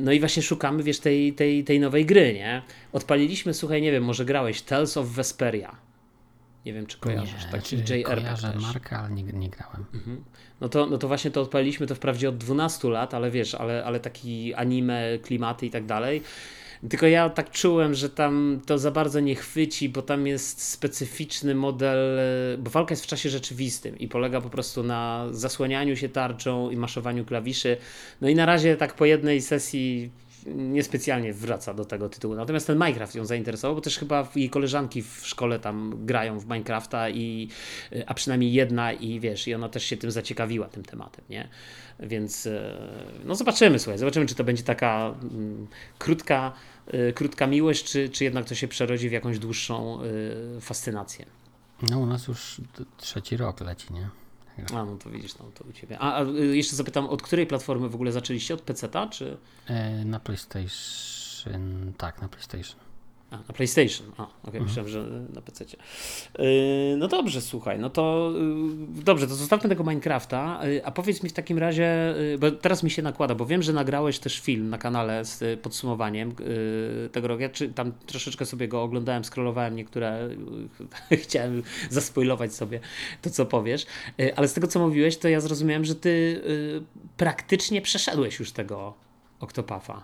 S1: no i właśnie szukamy, wiesz, tej, tej, tej nowej gry, nie? Odpaliliśmy, słuchaj, nie wiem, może grałeś Tales of Vesperia. Nie wiem, czy kojarzysz.
S2: Nie, taki JRPG kojarzę też. markę, ale nie, nie grałem. Mhm.
S1: No, to, no to właśnie to odpaliliśmy to wprawdzie od 12 lat, ale wiesz, ale, ale taki anime, klimaty i tak dalej. Tylko ja tak czułem, że tam to za bardzo nie chwyci, bo tam jest specyficzny model, bo walka jest w czasie rzeczywistym i polega po prostu na zasłanianiu się tarczą i maszowaniu klawiszy. No i na razie tak po jednej sesji niespecjalnie wraca do tego tytułu. Natomiast ten Minecraft ją zainteresował, bo też chyba jej koleżanki w szkole tam grają w Minecrafta i a przynajmniej jedna i wiesz, i ona też się tym zaciekawiła tym tematem, nie? Więc e, no zobaczymy, słuchaj, zobaczymy, czy to będzie taka mm, krótka, y, krótka miłość, czy, czy jednak to się przerodzi w jakąś dłuższą y, fascynację.
S2: No u nas już trzeci rok leci, nie?
S1: A, no to widzisz, no to u Ciebie. A, a y, jeszcze zapytam, od której platformy w ogóle zaczęliście? Od PC-ta, czy?
S2: E, na PlayStation, tak, na PlayStation.
S1: A, na PlayStation. A, okej, okay, mhm. myślałem, że na PC. Yy, no dobrze, słuchaj, no to yy, dobrze, to zostawmy tego Minecrafta, yy, a powiedz mi w takim razie, y, bo teraz mi się nakłada, bo wiem, że nagrałeś też film na kanale z y, podsumowaniem y, tego roku. Ja czy, tam troszeczkę sobie go oglądałem, scrollowałem niektóre, chciałem zaspoilować sobie to, co powiesz, ale z tego, co mówiłeś, to ja zrozumiałem, że ty praktycznie przeszedłeś już tego Octopafa.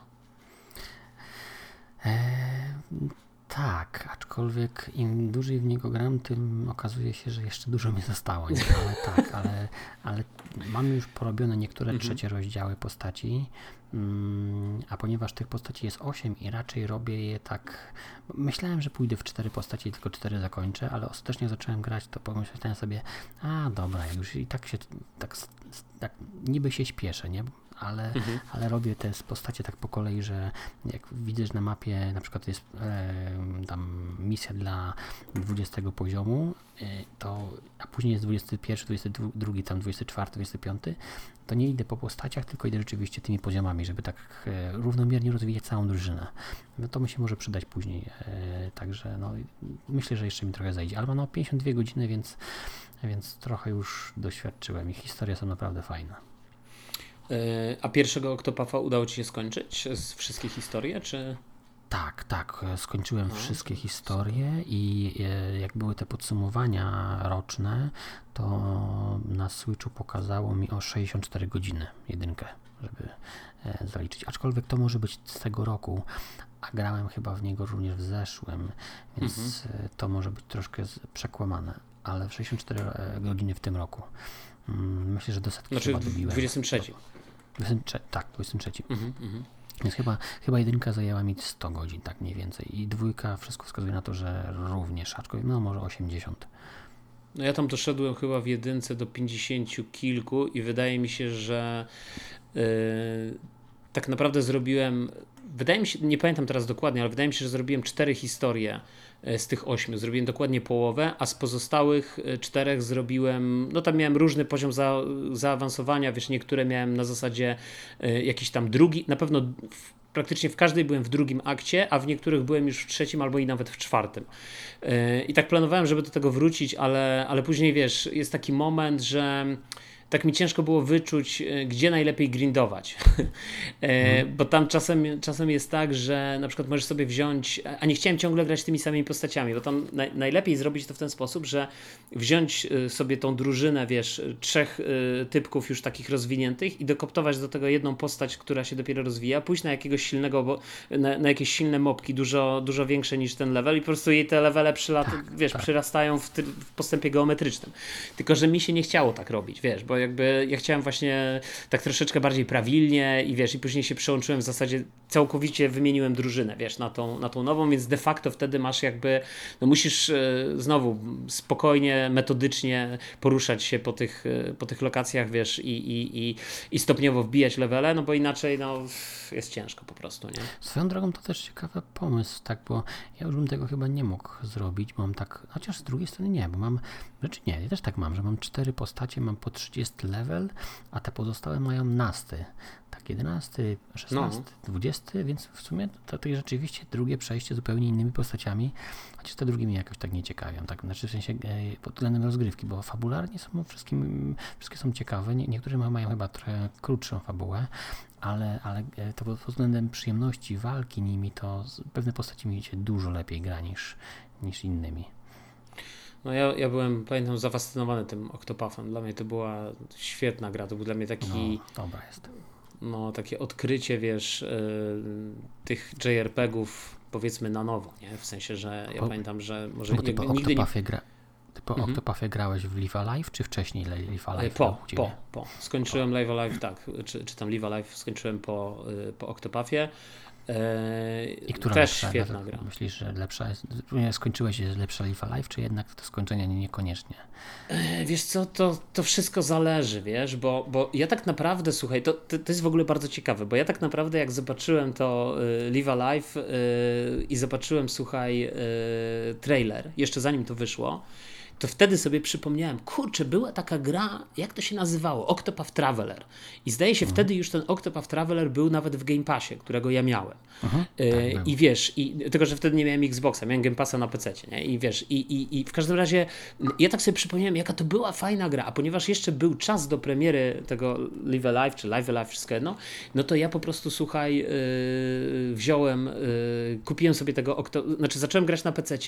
S2: Tak, aczkolwiek im dłużej w niego gram, tym okazuje się, że jeszcze dużo mi zostało. Nie? Ale tak, ale, ale mam już porobione niektóre mhm. trzecie rozdziały postaci, mm, a ponieważ tych postaci jest 8 i raczej robię je tak. Myślałem, że pójdę w cztery postaci i tylko cztery zakończę, ale ostatecznie zacząłem grać, to pomyślałem sobie, a dobra, już i tak się tak, tak niby się śpieszę, nie? Ale, mhm. ale robię te postacie tak po kolei, że jak widzisz na mapie, na przykład jest e, tam misja dla 20 poziomu, e, to, a później jest 21, 22, tam 24, 25, to nie idę po postaciach, tylko idę rzeczywiście tymi poziomami, żeby tak e, równomiernie rozwijać całą drużynę. No to mi się może przydać później, e, także no, myślę, że jeszcze mi trochę zajdzie, ale no 52 godziny, więc, więc trochę już doświadczyłem i historie są naprawdę fajne.
S1: E, a pierwszego Octopafa udało Ci się skończyć z wszystkich historii, czy...
S2: Tak, tak. Skończyłem no, wszystkie historie i e, jak były te podsumowania roczne, to na Switchu pokazało mi o 64 godziny jedynkę, żeby e, zaliczyć. Aczkolwiek to może być z tego roku, a grałem chyba w niego również w zeszłym, więc mhm. to może być troszkę przekłamane, ale 64 godziny w tym roku. Mm, myślę, że do setki
S1: znaczy, chyba dobiłem. 23.
S2: 23, tak, 23. Mhm, mhm. Więc chyba, chyba jedynka zajęła mi 100 godzin, tak mniej więcej. I dwójka, wszystko wskazuje na to, że również, aczkolwiek no może 80.
S1: No ja tam doszedłem chyba w jedynce do 50 kilku i wydaje mi się, że yy, tak naprawdę zrobiłem, wydaje mi się, nie pamiętam teraz dokładnie, ale wydaje mi się, że zrobiłem cztery historie E, z tych ośmiu. Zrobiłem dokładnie połowę, a z pozostałych e, czterech zrobiłem, no tam miałem różny poziom za, zaawansowania, wiesz, niektóre miałem na zasadzie e, jakiś tam drugi, na pewno w, praktycznie w każdej byłem w drugim akcie, a w niektórych byłem już w trzecim albo i nawet w czwartym. I tak planowałem, żeby do tego wrócić, ale, ale później wiesz, jest taki moment, że tak mi ciężko było wyczuć, e, gdzie najlepiej grindować. hmm. Bo tam czasem, czasem jest tak, że na przykład możesz sobie wziąć, a nie chciałem ciągle grać tymi samymi postaciami, bo tam najlepiej zrobić to w ten sposób, że wziąć e, sobie tą drużynę, wiesz, trzech typków już takich rozwiniętych i dokoptować do tego jedną postać, która się dopiero rozwija, pójść na jakiegoś silnego, na, na jakieś silne mopki, dużo, dużo większe niż ten level i po prostu jej te levele przylat, tak, wiesz, tak. przyrastają w, w postępie geometrycznym. Tylko, że mi się nie chciało tak robić, wiesz, bo jakby ja chciałem właśnie tak troszeczkę bardziej prawilnie i wiesz, i później się przełączyłem w zasadzie całkowicie wymieniłem drużynę, wiesz, na tą, na tą nową, więc de facto wtedy masz jakby, no musisz e, znowu spokojnie, metodycznie poruszać się po tych, e, po tych lokacjach, wiesz, i, i, i, i stopniowo wbijać levele, no bo inaczej, no jest ciężko po prostu, nie?
S2: Swoją drogą to też ciekawy pomysł, tak, bo ja już bym tego chyba nie mógł zrobić, bo mam tak, chociaż z drugiej strony nie, bo mam, znaczy nie, ja też tak mam, że mam cztery postacie, mam po 30 level, a te pozostałe mają nasty. Tak, 11, 16, no. 20, więc w sumie to, to jest rzeczywiście drugie przejście zupełnie innymi postaciami, chociaż te drugie mnie jakoś tak nie ciekawią, tak, znaczy w sensie e, pod względem rozgrywki, bo fabularnie są wszystkim, wszystkie są ciekawe, nie, niektóre mają chyba trochę krótszą fabułę, ale, ale e, to pod względem przyjemności walki nimi, to pewne postaci mi się dużo lepiej gra niż, niż innymi.
S1: No ja, ja byłem, pamiętam, zafascynowany tym Octopathem. Dla mnie to była świetna gra. To był dla mnie taki.
S2: No, dobra jest.
S1: No, takie odkrycie, wiesz, yy, tych JRPG-ów powiedzmy na nowo, nie? W sensie, że ja po, pamiętam, że może
S2: bo ty po nigdy nie... gra... Ty po mhm. Octopathie grałeś w Live Alive, czy wcześniej Live Alive?
S1: Po, po, po. Skończyłem po. Live Alive, tak. Czy, czy tam Live Alive skończyłem po, y, po Octopathie.
S2: I która też lepsza? świetna gra. Myślisz, że lepsza jest, skończyłeś jest lepsza Life Alive, czy jednak to skończenie niekoniecznie?
S1: Eee, wiesz co, to, to wszystko zależy, wiesz, bo, bo ja tak naprawdę, słuchaj, to, to, jest w ogóle bardzo ciekawe, bo ja tak naprawdę jak zobaczyłem to y, Live Alive y, i zobaczyłem, słuchaj, trailer, jeszcze zanim to wyszło, to wtedy sobie przypomniałem, kurczę, była taka gra, jak to się nazywało? Octopath Traveler. I zdaje się, mhm. wtedy już ten Octopath Traveler był nawet w Game Passie, którego ja miałem. Mhm, e, tak I wiesz, i, tylko że wtedy nie miałem Xboxa, miałem Game Passa na PC, nie? I wiesz, i, i, i w każdym razie ja tak sobie przypomniałem, jaka to była fajna gra, a ponieważ jeszcze był czas do premiery tego Live Alive, czy Live Alive, wszystko jedno, no to ja po prostu, słuchaj, yy, wziąłem, yy, kupiłem sobie tego, Octo znaczy zacząłem grać na PC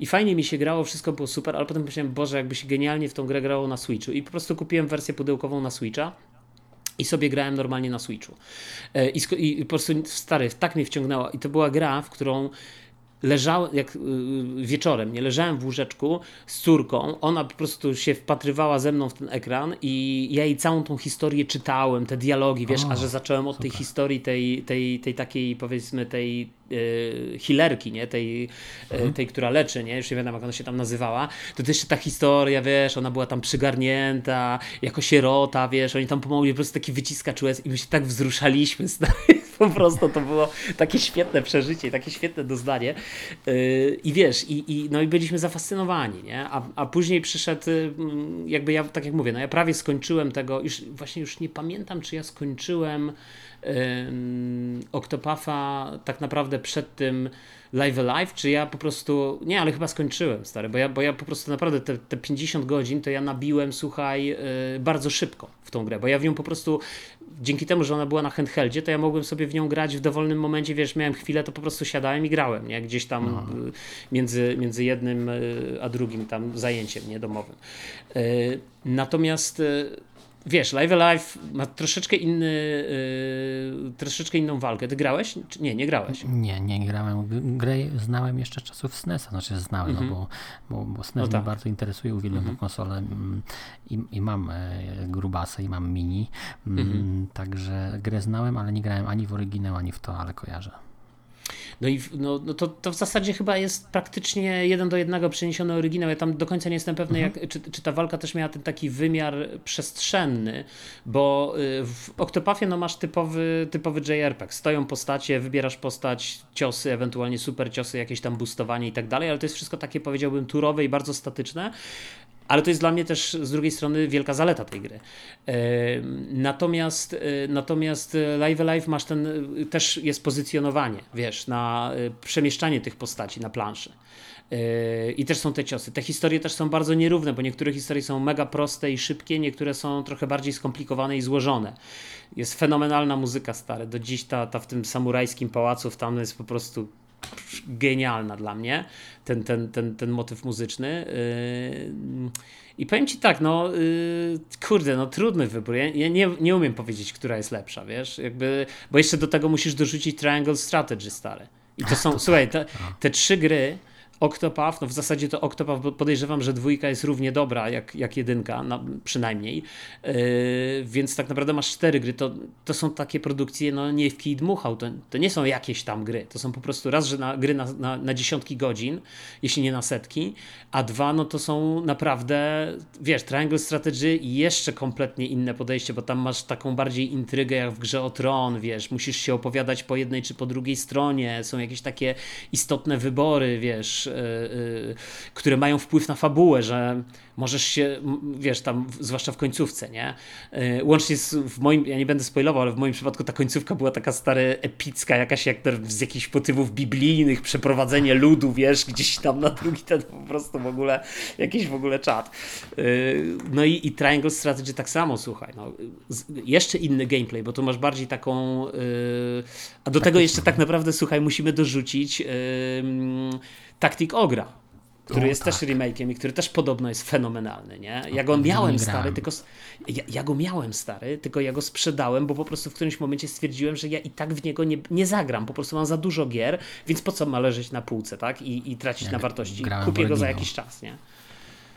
S1: i fajnie mi się grało, wszystko było super, ale potem pomyślałem, Boże, jakby się genialnie w tą grę grało na Switchu. I po prostu kupiłem wersję pudełkową na Switcha. I sobie grałem normalnie na Switchu. E, I, I, po prostu stary, tak mnie wciągnęła. I to była gra, w którą leżałem, jak y, wieczorem, nie leżałem w łóżeczku z córką, ona po prostu się wpatrywała ze mną w ten ekran i ja jej całą tą historię czytałem, te dialogi, wiesz,
S2: O,
S1: a że zacząłem od tej historii, tej, tej, tej takiej powiedzmy tej y, healerki, nie? Tej, y, tej, która leczy, nie? Już nie wiem jak ona się tam nazywała, to też ta historia, wiesz, ona była tam przygarnięta, jako sierota, wiesz, oni tam pomogli, po prostu taki wyciskacz łez i my się tak wzruszaliśmy, stary. po prostu to było takie świetne przeżycie, takie świetne doznanie yy, i wiesz, i, i, no i byliśmy zafascynowani, nie? A, a później przyszedł, yy, jakby ja, tak jak mówię, no ja prawie skończyłem tego, już właśnie już nie pamiętam, czy ja skończyłem Octopath'a tak naprawdę przed tym Live Alive, czy ja po prostu, nie, ale chyba skończyłem, stary, bo ja, bo ja po prostu naprawdę te, te 50 godzin to ja nabiłem, słuchaj, yy, bardzo szybko w tą grę, bo ja w nią po prostu dzięki temu, że ona była na handheldzie, to ja mogłem sobie w nią grać w dowolnym momencie, wiesz, miałem chwilę, to po prostu siadałem i grałem, nie? Gdzieś tam no. między, między jednym a drugim tam zajęciem, nie, domowym. Natomiast wiesz, Live Alive ma troszeczkę inny, yy, troszeczkę inną walkę. Ty grałeś? Nie, nie grałeś.
S2: Nie, nie grałem. Grę znałem jeszcze czasów SNES-a, znaczy znałem, mm -hmm. no mhm. bo, bo, bo SNES no tak. mnie bardzo interesuje, uwielbiam mm -hmm. konsolę i, i mam e, grubasy i mam mini, mm -hmm. także grę znałem, ale nie grałem ani w oryginał, ani w to, ale kojarzę.
S1: No i no, no to, to w zasadzie chyba jest praktycznie jeden do jednego przeniesiony oryginał. Ja tam do końca nie jestem pewny, mhm. jak, czy, czy ta walka też miała ten taki wymiar przestrzenny, bo y, w Octopathie no masz typowy, typowy JRPG. Stoją postacie, wybierasz postać, ciosy, ewentualnie super ciosy, jakieś tam boostowanie i tak dalej, ale to jest wszystko takie powiedziałbym turowe i bardzo statyczne. Ale to jest dla mnie też z drugiej strony wielka zaleta tej gry. Natomiast, e, natomiast Live Alive masz ten, też jest pozycjonowanie, wiesz, na e, przemieszczanie tych postaci na planszy. E, I też są te ciosy. Te historie też są bardzo nierówne, bo niektóre historie są mega proste i szybkie, niektóre są trochę bardziej skomplikowane i złożone. Jest fenomenalna muzyka, stare. Do dziś ta, ta w tym samurajskim pałacu tam jest po prostu genialna dla mnie, ten, ten, ten, ten motyw muzyczny. Yy, I powiem ci tak, no yy, kurde, no trudny wybór. Ja, nie, nie umiem powiedzieć, która jest lepsza, wiesz, jakby, bo jeszcze do tego musisz dorzucić Triangle Strategy stary. I to są, słuchaj, te, te trzy gry, Octopath, no w zasadzie to Octopath, bo podejrzewam, że dwójka jest równie dobra jak, jak jedynka, na, przynajmniej. Yy, więc tak naprawdę masz cztery gry. To, to są takie produkcje, no nie w kij dmuchał. To, to nie są jakieś tam gry. To są po prostu raz, że na, gry na, na, na dziesiątki godzin, jeśli nie na setki, a dwa, no to są naprawdę, wiesz, Triangle Strategy i jeszcze kompletnie inne podejście, bo tam masz taką bardziej intrygę jak w grze o tron, wiesz, musisz się opowiadać po jednej czy po drugiej stronie, są jakieś takie istotne wybory, wiesz, Y, y, które mają wpływ na fabułę, że możesz się, wiesz, tam, zwłaszcza w końcówce, nie? Y, łącznie z, w moim, ja nie będę spoilował, ale w moim przypadku ta końcówka była taka stary, epicka, jakaś jak z jakichś motywów biblijnych, przeprowadzenie ludu, wiesz, gdzieś tam na drugi ten po prostu w ogóle, jakiś w ogóle czat. No i, i Triangle Strategy tak samo, słuchaj, no, jeszcze inny gameplay, bo tu masz bardziej taką, a do tego jeszcze tak naprawdę, słuchaj, musimy dorzucić Tactic Ogra, który o, jest tak. też remake'iem i który też podobno jest fenomenalny, nie? Ja go miałem stary, tylko ja, ja, go miałem stary, tylko ja go sprzedałem, bo po prostu w którymś momencie stwierdziłem, że ja i tak w niego nie, nie zagram, po prostu mam za dużo gier, więc po co ma leżeć na półce, tak? I, i tracić ja na wartości. Kupię go za jakiś czas, nie?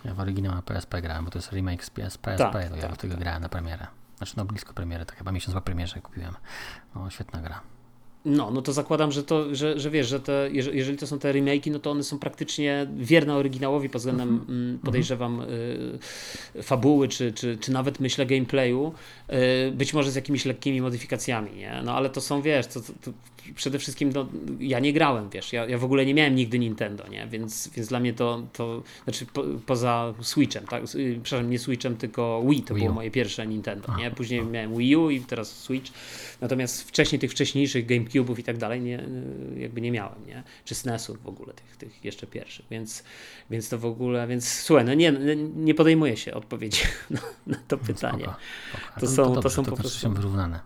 S2: Ja w oryginał na PSP grałem, bo to jest remake z PSP, tak, ja tak, w tego tak. grałem na premierę. Znaczy no blisko premiery, tak chyba miesiąc po premierze kupiłem. No świetna gra.
S1: No, no to zakładam, że to, że, że wiesz, że te, jeżeli to są te remake'i, no to one są praktycznie wierne oryginałowi pod względem, mm -hmm. podejrzewam, y, fabuły, czy, czy, czy nawet myślę gameplayu, być może z jakimiś lekkimi modyfikacjami, nie? No ale to są, wiesz, to, to, to przede wszystkim no, ja nie grałem, wiesz, ja, ja w ogóle nie miałem nigdy Nintendo, nie? Więc, więc dla mnie to, to znaczy po, poza Switchem, tak? Y, przepraszam, nie Switchem, tylko Wii, to Wii było moje pierwsze Nintendo, nie? Później miałem Wii U i teraz Switch, natomiast wcześniej tych wcześniejszych GameCube'ów i tak dalej nie, y, jakby nie miałem, nie? Czy SNESów w ogóle, tych, tych jeszcze pierwszych, więc, więc to w ogóle, więc słuchaj, no nie, nie podejmuję się odpowiedzi na, na to no pytanie. Spoko,
S2: spoko. To, to, są, to, to są to po prostu... są wyrównane.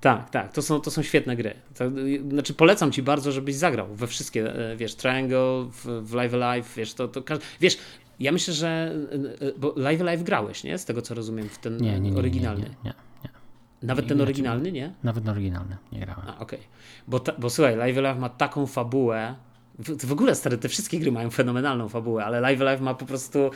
S1: Tak, tak, to są, to są świetne gry. To, znaczy polecam ci bardzo, żebyś zagrał we wszystkie, e, wiesz, Triangle, w, w Live Alive, wiesz, to, to wiesz, ja myślę, że e, e, bo Live Alive grałeś, nie? Z tego co rozumiem, w ten nie, nie, nie, oryginalny. Nie, nie, nie, Nawet ten oryginalny, nie?
S2: Nawet oryginalny, nie grałem.
S1: A, okej. Okay. Bo, bo słuchaj, Live Alive ma taką fabułę, w, ogóle stare, te wszystkie gry mają fenomenalną fabułę, ale Live Alive ma po prostu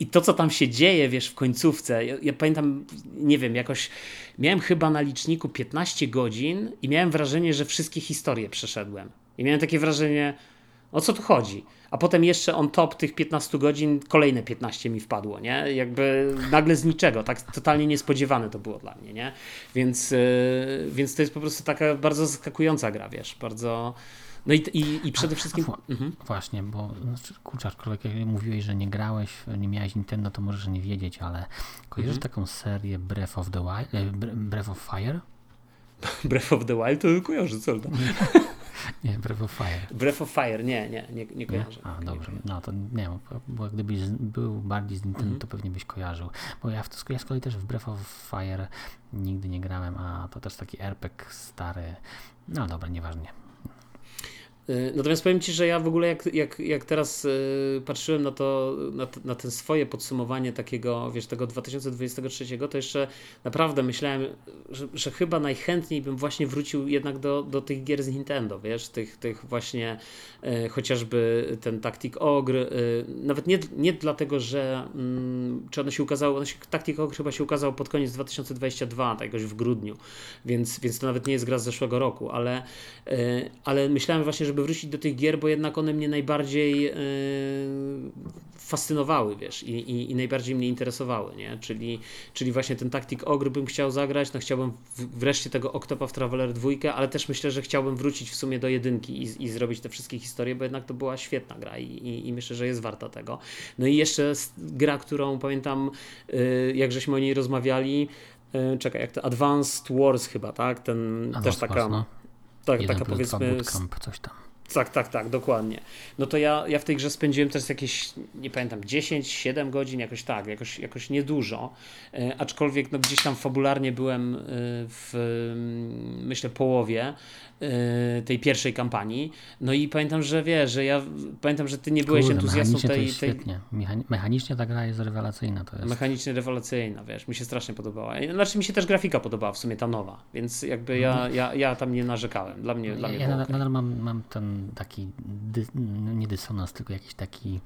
S1: i to, co tam się dzieje, wiesz, w końcówce, ja, ja pamiętam, nie wiem, jakoś miałem chyba na liczniku 15 godzin i miałem wrażenie, że wszystkie historie przeszedłem. I miałem takie wrażenie, o co tu chodzi? A potem jeszcze on top tych 15 godzin kolejne 15 mi wpadło, nie? Jakby nagle z niczego, tak totalnie niespodziewane to było dla mnie, nie? Więc, yy, więc to jest po prostu taka bardzo zaskakująca gra, wiesz, bardzo... No i, i, i przede
S2: A,
S1: wszystkim...
S2: a, mhm. Właśnie, bo znaczy, kurczę, aczkolwiek jak mówiłeś, że nie grałeś, nie miałeś Nintendo, to możesz nie wiedzieć, ale kojarzysz mhm. taką serię Breath of the Wild, e, Breath of Fire?
S1: Breath of the Wild to kojarzy, co to?
S2: Nie, Breath of Fire.
S1: Breath of Fire, nie, nie, nie, nie kojarzę.
S2: Nie? A, dobrze, no to nie bo gdybyś był bardziej z Nintendo, mm -hmm. to pewnie byś kojarzył. Bo ja, w, ja z kolei też w Breath of Fire nigdy nie grałem, a to też taki RPG stary. No dobra, nieważnie.
S1: Y, natomiast powiem Ci, że ja w ogóle jak, jak, jak teraz y, patrzyłem na to, na, na ten swoje podsumowanie takiego, wiesz, tego 2023, to jeszcze naprawdę myślałem, że, że chyba najchętniej bym właśnie wrócił jednak do, do tych gier z Nintendo, wiesz, tych, tych właśnie e, chociażby ten Tactic Ogre, e, nawet nie, nie dlatego, że mm, czy one się ukazało, one się, Ogre chyba się ukazał pod koniec 2022, tak jakoś w grudniu, więc, więc to nawet nie jest gra z zeszłego roku, ale, e, ale myślałem właśnie, żeby wrócić do tych gier, bo jednak one mnie najbardziej fascynowały, wiesz, i, i, i, najbardziej mnie interesowały, nie? Czyli, czyli właśnie ten Tactic Ogre bym chciał zagrać, no chciałbym wreszcie tego Octopath Traveler 2, ale też myślę, że chciałbym wrócić w sumie do jedynki i, i zrobić te wszystkie historie, bo jednak to była świetna gra i, i, myślę, że jest warta tego. No i jeszcze gra, którą pamiętam, y, jak żeśmy o niej rozmawiali, y, czekaj, jak to Advanced Wars chyba, tak? Ten
S2: Advanced
S1: też taka, Wars, no. tak, taka powiedzmy...
S2: Bootcamp, coś tam.
S1: Tak, tak, tak, dokładnie. No to ja, ja w tej grze spędziłem też jakieś, nie pamiętam, 10-7 godzin, jakoś tak, jakoś, jakoś niedużo, e, aczkolwiek no, gdzieś tam fabularnie byłem e, w, myślę, połowie e, tej pierwszej kampanii. No i pamiętam, że wiesz, że ja pamiętam, że ty nie byłeś
S2: Kurde,
S1: entuzjastą tej,
S2: to jest tej... świetnie. Mechanicznie ta gra jest rewelacyjna. To jest...
S1: Mechanicznie rewelacyjna, wiesz, mi się strasznie podobała. Znaczy mi się też grafika podobała, w sumie ta nowa, więc jakby ja, mhm. ja, ja tam nie narzekałem. Dla mnie, dla mnie
S2: ja nadal, nadal mam, mam ten taki, dy, no nie dysonans, tylko jakiś taki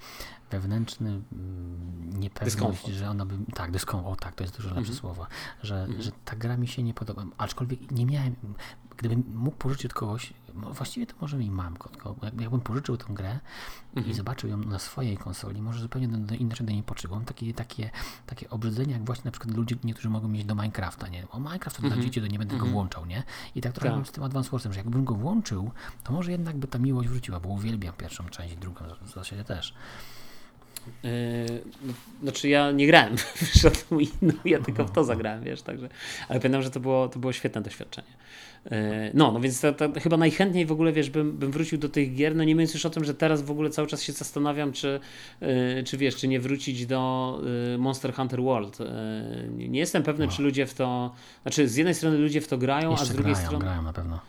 S2: wewnętrzny mm, niepewność, że ona by, tak, dyskomfort, o tak, to jest dużo lepsze mm -hmm. słowo, że, mm -hmm. że ta gra mi się nie podoba, aczkolwiek nie miałem, gdybym mógł pożyczyć od kogoś, właściwie to może mi mam, tylko jakbym pożyczył tę grę -hmm. i mhm. zobaczył ją na swojej konsoli, może zupełnie do, do, inaczej do niej. Mam takie, takie, takie obrzydzenie, jak właśnie na przykład ludzie, niektórzy mogą mieć do Minecrafta, nie? O Minecraft to dla mhm. dzieci, to nie będę go mhm. włączał, nie? I tak trochę tak. z tym Advance Warsem, że jakbym go włączył, to może jednak by ta miłość wróciła, bo uwielbiam pierwszą część, drugą w zasadzie też.
S1: Yy, no, znaczy ja nie grałem w żadną inną, ja tylko w to zagrałem, wiesz, także, ale pamiętam, że to było, to było świetne doświadczenie. Yy, no, no więc to, to chyba najchętniej w ogóle, wiesz, bym, bym wrócił do tych gier, no nie mówiąc już o tym, że teraz w ogóle cały czas się zastanawiam, czy, yy, czy wiesz, czy nie wrócić do Monster Hunter World. Nie jestem pewny, czy ludzie w to, znaczy z jednej strony ludzie w to grają,
S2: Jeszcze
S1: a z drugiej
S2: grają,
S1: strony...
S2: grają na pewno.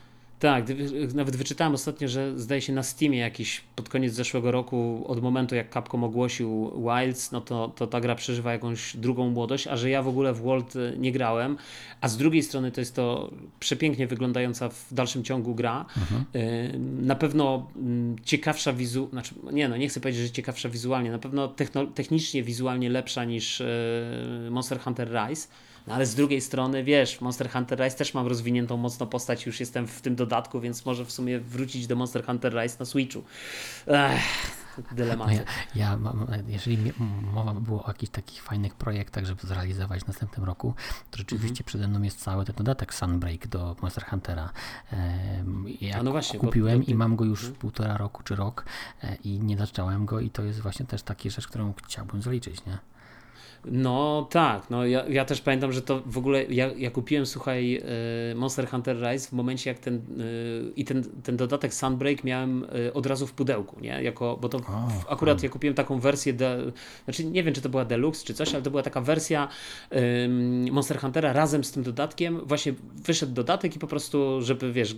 S1: Tak, nawet wyczytałem ostatnio, że zdaje się na Steamie jakiś pod koniec zeszłego roku, od momentu jak Capcom ogłosił Wilds, no to, to ta gra przeżywa jakąś drugą młodość, a że ja w ogóle w World nie grałem, a z drugiej strony to jest to przepięknie wyglądająca w dalszym ciągu gra. Mhm. Y, na pewno mm, ciekawsza wizualnie, znaczy nie no, nie chcę powiedzieć, że ciekawsza wizualnie, na pewno technicznie, wizualnie lepsza niż y, Monster Hunter Rise no ale z drugiej strony, wiesz, Monster Hunter Rise też mam rozwiniętą mocno postać, już jestem w tym dodatku, więc może w sumie wrócić do Monster Hunter Rise na Switchu. Ech dylematy.
S2: No ja, ja mam, jeżeli mowa by było o jakichś takich fajnych projektach, żeby zrealizować w następnym roku, to rzeczywiście mhm. przede mną jest cały ten dodatek Sunbreak do Monster Huntera. Ja no właśnie, kupiłem bo, bo, i mam go już mhm. półtora roku czy rok e, i nie zacząłem go i to jest właśnie też taka rzecz, którą chciałbym zaliczyć, nie?
S1: No tak, no ja, ja też pamiętam, że to w ogóle, ja, ja kupiłem, słuchaj, e, Monster Hunter Rise w momencie jak ten, e, i ten, ten dodatek Sunbreak miałem e, od razu w pudełku, nie, jako, bo to oh, akurat ja kupiłem taką wersję, de, znaczy nie wiem, czy to była Deluxe czy coś, ale to była taka wersja um, Monster Huntera razem z tym dodatkiem, właśnie wyszedł dodatek i po prostu, żeby wiesz,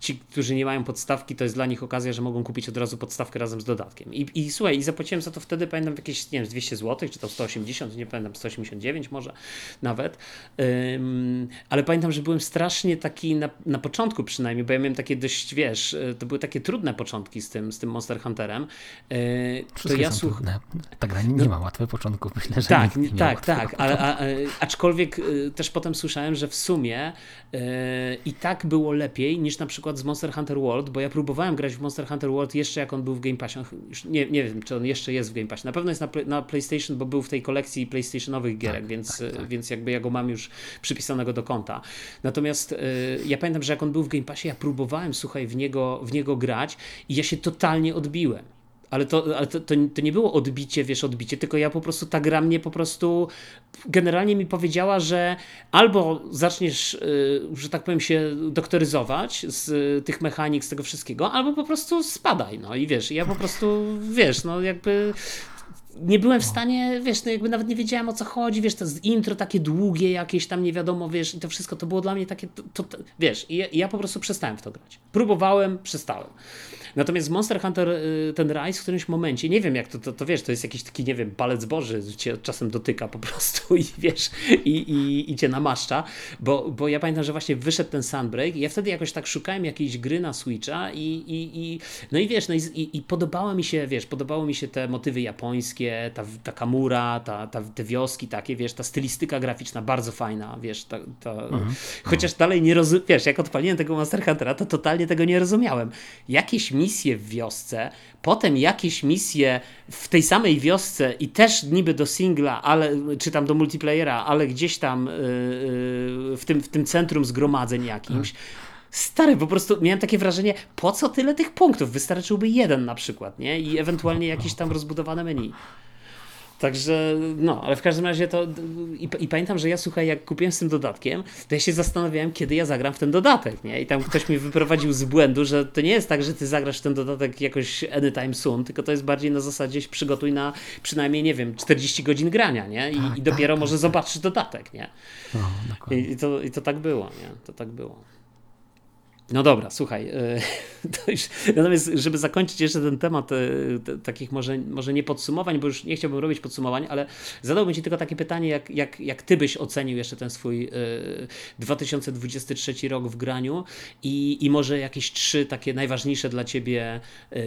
S1: ci, którzy nie mają podstawki, to jest dla nich okazja, że mogą kupić od razu podstawkę razem z dodatkiem. I, i słuchaj, i zapłaciłem za to wtedy, pamiętam, jakieś, nie wiem, 200 zł, czy to 180, nie nie pamiętam, 189 może nawet. Ale pamiętam, że byłem strasznie taki na, na początku przynajmniej, bo ja miałem takie dość, wiesz, e, to były takie trudne początki z tym, z tym Monster Hunterem.
S2: Wszystkie to ja słuch... trudne. Ta gra nie, no, ma łatwych początków, myślę, że
S1: Tak,
S2: nie
S1: tak, tak, ale, a, aczkolwiek też potem słyszałem, że w sumie i tak było lepiej niż na przykład z Monster Hunter World, bo ja próbowałem grać w Monster Hunter World jeszcze jak on był w Game Passie. Już nie, nie wiem, czy on jeszcze jest w Game Passie. Na pewno jest na, na PlayStation, bo był w tej kolekcji PlayStationowych gierek, tak, więc, tak, tak. więc jakby ja go mam już przypisanego do konta. Natomiast y, ja pamiętam, że jak on był w Game Passie, ja próbowałem, słuchaj, w niego, w niego grać i ja się totalnie odbiłem. Ale, to, ale to, to, to, nie było odbicie, wiesz, odbicie, tylko ja po prostu, ta gra mnie po prostu generalnie mi powiedziała, że albo zaczniesz, y, że tak powiem, się doktoryzować z tych mechanik, z tego wszystkiego, albo po prostu spadaj, no i wiesz, ja po prostu, wiesz, no jakby nie byłem w stanie, wiesz, no jakby nawet nie wiedziałem o co chodzi, wiesz, to intro takie długie jakieś tam, nie wiadomo, wiesz, i to wszystko to było dla mnie takie, to, to, wiesz, i ja, ja po prostu przestałem w to grać. Próbowałem, przestałem. Natomiast Monster Hunter, y, ten Rise w którymś momencie, nie wiem jak to, to, to wiesz, to jest jakiś taki, nie wiem, palec Boży, cię czasem dotyka po prostu i wiesz, i, i, i cię namaszcza, bo, bo ja pamiętam, że właśnie wyszedł ten Sunbreak i ja wtedy jakoś tak szukałem jakiejś gry na Switcha i, i, i no i wiesz, no i, i, podobało mi się, wiesz, podobało mi się te motywy japońskie, ta, ta kamura, ta, ta, te wioski takie, wiesz, ta stylistyka graficzna bardzo fajna, wiesz, ta, ta... Mhm. chociaż dalej nie rozumiem, wiesz, jak odpaliłem tego Monster Huntera, to totalnie tego nie rozumiałem. Jakieś misje w wiosce, potem jakieś misje w tej samej wiosce i też niby do singla, ale, czy tam do multiplayera, ale gdzieś tam yy, w, tym, w tym centrum zgromadzeń jakimś. Stary, po prostu miałem takie wrażenie, po co tyle tych punktów? Wystarczyłby jeden na przykład, nie? I ewentualnie jakieś tam rozbudowane menu. Także, no, ale w każdym razie to. I, I, pamiętam, że ja słuchaj, jak kupiłem z tym dodatkiem, to ja się zastanawiałem, kiedy ja zagram w ten dodatek, nie? I tam ktoś mi wyprowadził z błędu, że to nie jest tak, że ty zagrasz w ten dodatek jakoś anytime soon, tylko to jest bardziej na zasadzie przygotuj na przynajmniej, nie wiem, 40 godzin grania, nie? I, tak, i dopiero tak, może tak. zobaczysz dodatek, nie? No, I, I, to, I to tak było, nie? To tak było. No dobra, słuchaj. E, już, natomiast, żeby zakończyć jeszcze ten temat e, takich może, może nie podsumowań, bo już nie chciałbym robić podsumowań, ale zadałbym Ci tylko takie pytanie, jak, jak, jak Ty byś ocenił jeszcze ten swój 2023 e, rok w graniu i, i może jakieś trzy takie najważniejsze dla Ciebie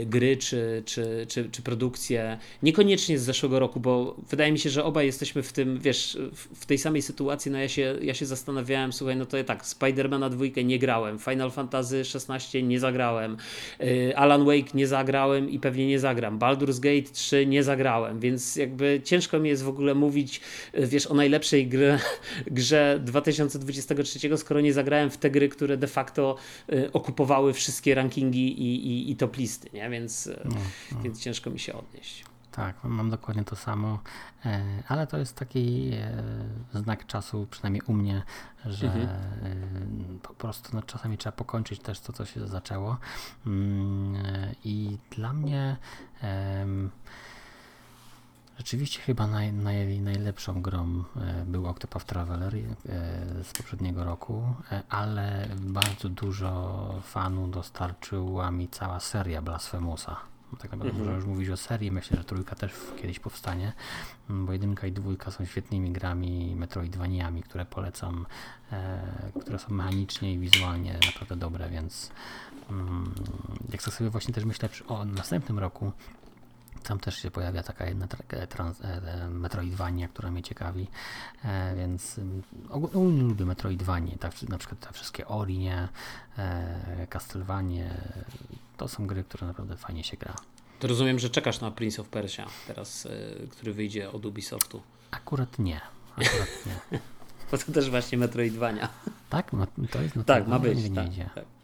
S1: gry czy, czy, czy, czy produkcje, niekoniecznie z zeszłego roku, bo wydaje mi się, że obaj jesteśmy w tym, wiesz, w tej samej sytuacji. No ja się, ja się zastanawiałem, słuchaj, no to tak, Spidermana dwójkę nie grałem, Final Fantasy Fantasy 16 nie zagrałem. Y, Alan Wake nie zagrałem i pewnie nie zagram. Baldur's Gate 3 nie zagrałem, więc jakby ciężko mi jest w ogóle mówić, y, wiesz, o najlepszej grze, grze 2023, skoro nie zagrałem w te gry, które de facto y, okupowały wszystkie rankingi i, i, i top listy, nie? Więc, no, no. więc ciężko mi się odnieść.
S2: Tak, mam dokładnie to samo, e, ale to jest taki e, znak czasu, przynajmniej u mnie, że mhm. E, po prostu no, czasami trzeba pokończyć też to, co się zaczęło. Mm, I dla mnie rzeczywiście chyba naj, naj, najlepszą grą był Octopath Traveler z poprzedniego roku, ale bardzo dużo fanu dostarczyła mi cała seria Blasphemousa. Tak naprawdę mhm. możemy już mówić o serii. Myślę, że trójka też kiedyś powstanie, mm, bo jedynka i dwójka są świetnymi grami metroidvaniami, które polecam, e, które są mechanicznie i wizualnie naprawdę dobre, więc mm, jak sobie właśnie też myślę o następnym roku, tam też się pojawia taka jedna trans, e, e, Metroidvania, która mnie ciekawi, e, więc mm, ogólnie lubię Metroidvanie, tak, na przykład te wszystkie Orinie, e, Castlevanie, to są gry, które naprawdę fajnie się gra.
S1: To rozumiem, że czekasz na Prince of Persia teraz, e, który wyjdzie od Ubisoftu.
S2: Akurat nie. Akurat nie.
S1: Bo to też właśnie Metroidvania.
S2: Tak? to jest
S1: Tak, ma być. Tak, tak.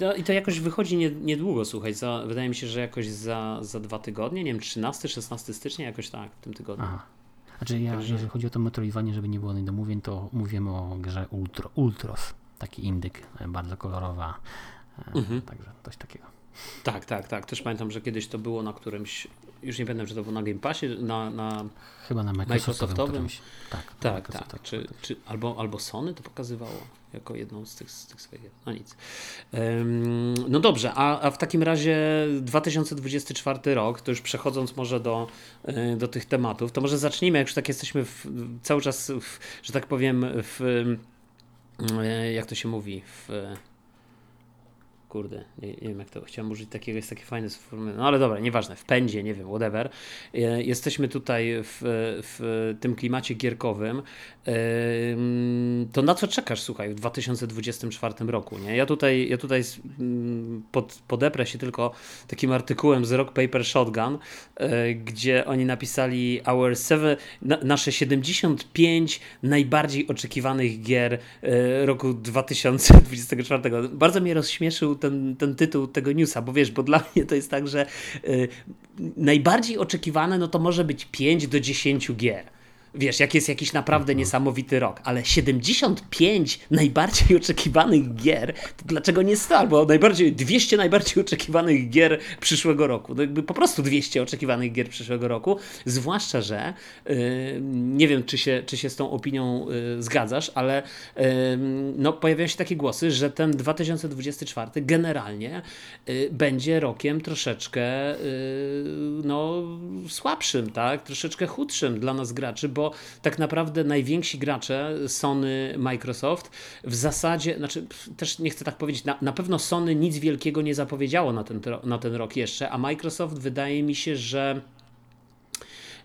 S1: No, I to jakoś wychodzi niedługo, słuchaj, za, wydaje mi się, że jakoś za, za dwa tygodnie, nie wiem, 13-16 stycznia, jakoś tak, w tym tygodniu. Aha.
S2: Znaczy ja, Także... jeżeli chodzi o to Metroidvanie, żeby nie było niedomówień, to mówimy o grze Ultro, Ultros, taki indyk, e, bardzo kolorowa, e, mhm. także coś takiego.
S1: Tak, tak, tak. Też pamiętam, że kiedyś to było na którymś, już nie pamiętam, czy to było na Game Passie, na, na
S2: Chyba na Microsoftowym.
S1: Tak, tak, tak. Czy, czy, albo, albo Sony to pokazywało jako jedną z tych, z tych swoich. No nic. Um, no dobrze, a, a w takim razie 2024 rok, to już przechodząc może do, e, do tych tematów, to może zacznijmy, jak już tak jesteśmy w, cały czas, w, że tak powiem, w e, jak to się mówi, w kurde, nie, nie, wiem jak to, chciałem użyć takiego, jest takie fajne sformułowanie, no ale dobra, nieważne, w pędzie, nie wiem, whatever. E, jesteśmy tutaj w, w tym klimacie gierkowym. To na co czekasz, słuchaj, w 2024 roku, nie? Ja tutaj, ja tutaj pod, podeprę się tylko takim artykułem z Rock Paper Shotgun, e, gdzie oni napisali our seven, nasze 75 najbardziej oczekiwanych gier e, roku 2024. Bardzo mnie rozśmieszył ten, ten tytuł tego newsa, bo wiesz, bo dla mnie to jest tak, że y, najbardziej oczekiwane no to może być 5 do 10 gier wiesz, jak jest jakiś naprawdę mhm. niesamowity rok, ale 75 najbardziej oczekiwanych gier, to dlaczego nie 100? Albo najbardziej, 200 najbardziej oczekiwanych gier przyszłego roku. No jakby po prostu 200 oczekiwanych gier przyszłego roku, zwłaszcza, że yy, nie wiem, czy się, czy się z tą opinią yy, zgadzasz, ale yy, no, pojawiają się takie głosy, że ten 2024 generalnie y, będzie rokiem troszeczkę y, no, słabszym, tak? Troszeczkę chudszym dla nas graczy, bo bo tak naprawdę najwięksi gracze, Sony, Microsoft, w zasadzie, znaczy też nie chcę tak powiedzieć, na, na pewno Sony nic wielkiego nie zapowiedziało na ten, na ten rok jeszcze, a Microsoft wydaje mi się, że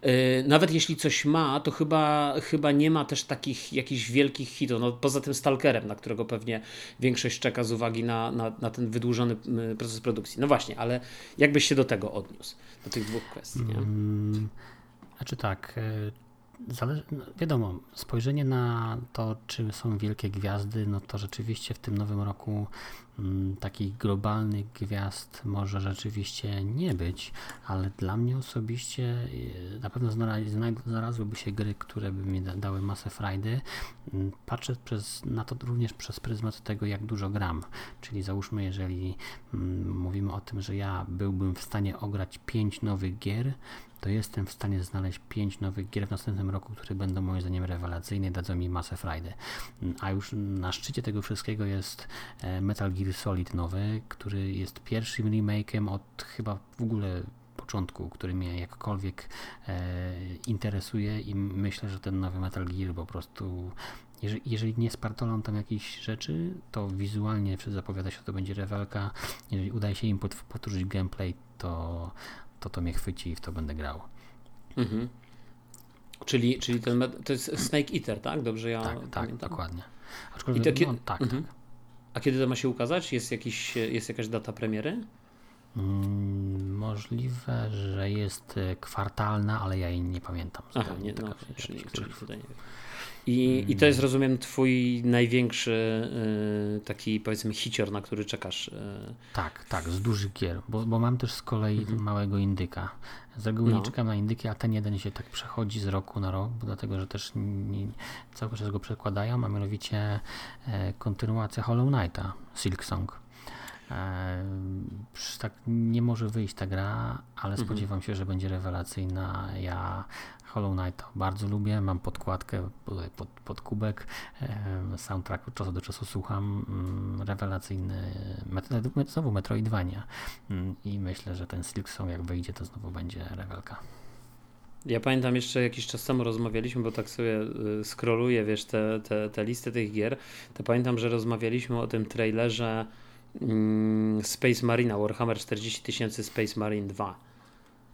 S1: e, nawet jeśli coś ma, to chyba, chyba nie ma też takich jakichś wielkich hitów. No, poza tym Stalkerem, na którego pewnie większość czeka z uwagi na, na, na ten wydłużony proces produkcji. No właśnie, ale jakbyś się do tego odniósł, do tych dwóch kwestii? Nie? Hmm,
S2: znaczy tak, e, Zależy, no wiadomo, spojrzenie na to, czy są wielkie gwiazdy, no to rzeczywiście w tym nowym roku Mm, takich globalnych gwiazd może rzeczywiście nie być, ale dla mnie osobiście y, na pewno znalazłyby się gry, które by mi dały masę frajdy. Mm, patrzę przez, na to również przez pryzmat tego, jak dużo gram. Czyli załóżmy, jeżeli mm, mówimy o tym, że ja byłbym w stanie ograć 5 nowych gier, to jestem w stanie znaleźć 5 nowych gier w następnym roku, które będą moim zdaniem rewelacyjne i dadzą mi masę frajdy. A już na szczycie tego wszystkiego jest e, Metal Gear Solid nowy, który jest pierwszym remake'em od chyba w ogóle początku, który mnie jakkolwiek e, interesuje i myślę, że ten nowy Metal Gear po prostu jeżeli, jeżeli nie spartolą tam jakieś rzeczy, to wizualnie zapowiada się, że to będzie rewelka. Jeżeli udaje się im powtórzyć gameplay, to, to to mnie chwyci i w to będę grał. Mhm.
S1: Czyli, czyli ten, to jest Snake Eater, tak? Dobrze ja
S2: Tak, tak, dokładnie. Aczkolwiek, I takie, no, tak, mhm. tak.
S1: A kiedy to ma się ukazać? Jest, jakiś, jest jakaś data premiery?
S2: Mm, możliwe, że jest e, kwartalna, ale ja jej nie pamiętam.
S1: Aha, nie, no, czyli, czyli tutaj nie wiem. I, I to jest, rozumiem, twój największy y, taki, powiedzmy, hicior, na który czekasz. Y.
S2: Tak, tak, z dużych gier, bo, bo mam też z kolei mhm. małego indyka. Z reguły no. nie czekam na indyki, a ten jeden się tak przechodzi z roku na rok, dlatego że też nie, cały czas go przekładają, a mianowicie e, kontynuacja Hollow Knighta, Silk Song. E, tak nie może wyjść ta gra, ale mhm. spodziewam się, że będzie rewelacyjna. Ja Hollow Knight bardzo lubię, mam podkładkę pod, pod kubek, e, soundtrack od czasu do czasu słucham, mm, rewelacyjny, znowu Metroidvania mm, i myślę, że ten Silksong jak wyjdzie to znowu będzie rewelka.
S1: Ja pamiętam jeszcze jakiś czas temu rozmawialiśmy, bo tak sobie y, scrolluję, wiesz, te, te, te listy tych gier, to pamiętam, że rozmawialiśmy o tym trailerze Space Marine, Warhammer 40 tysięcy Space Marine 2.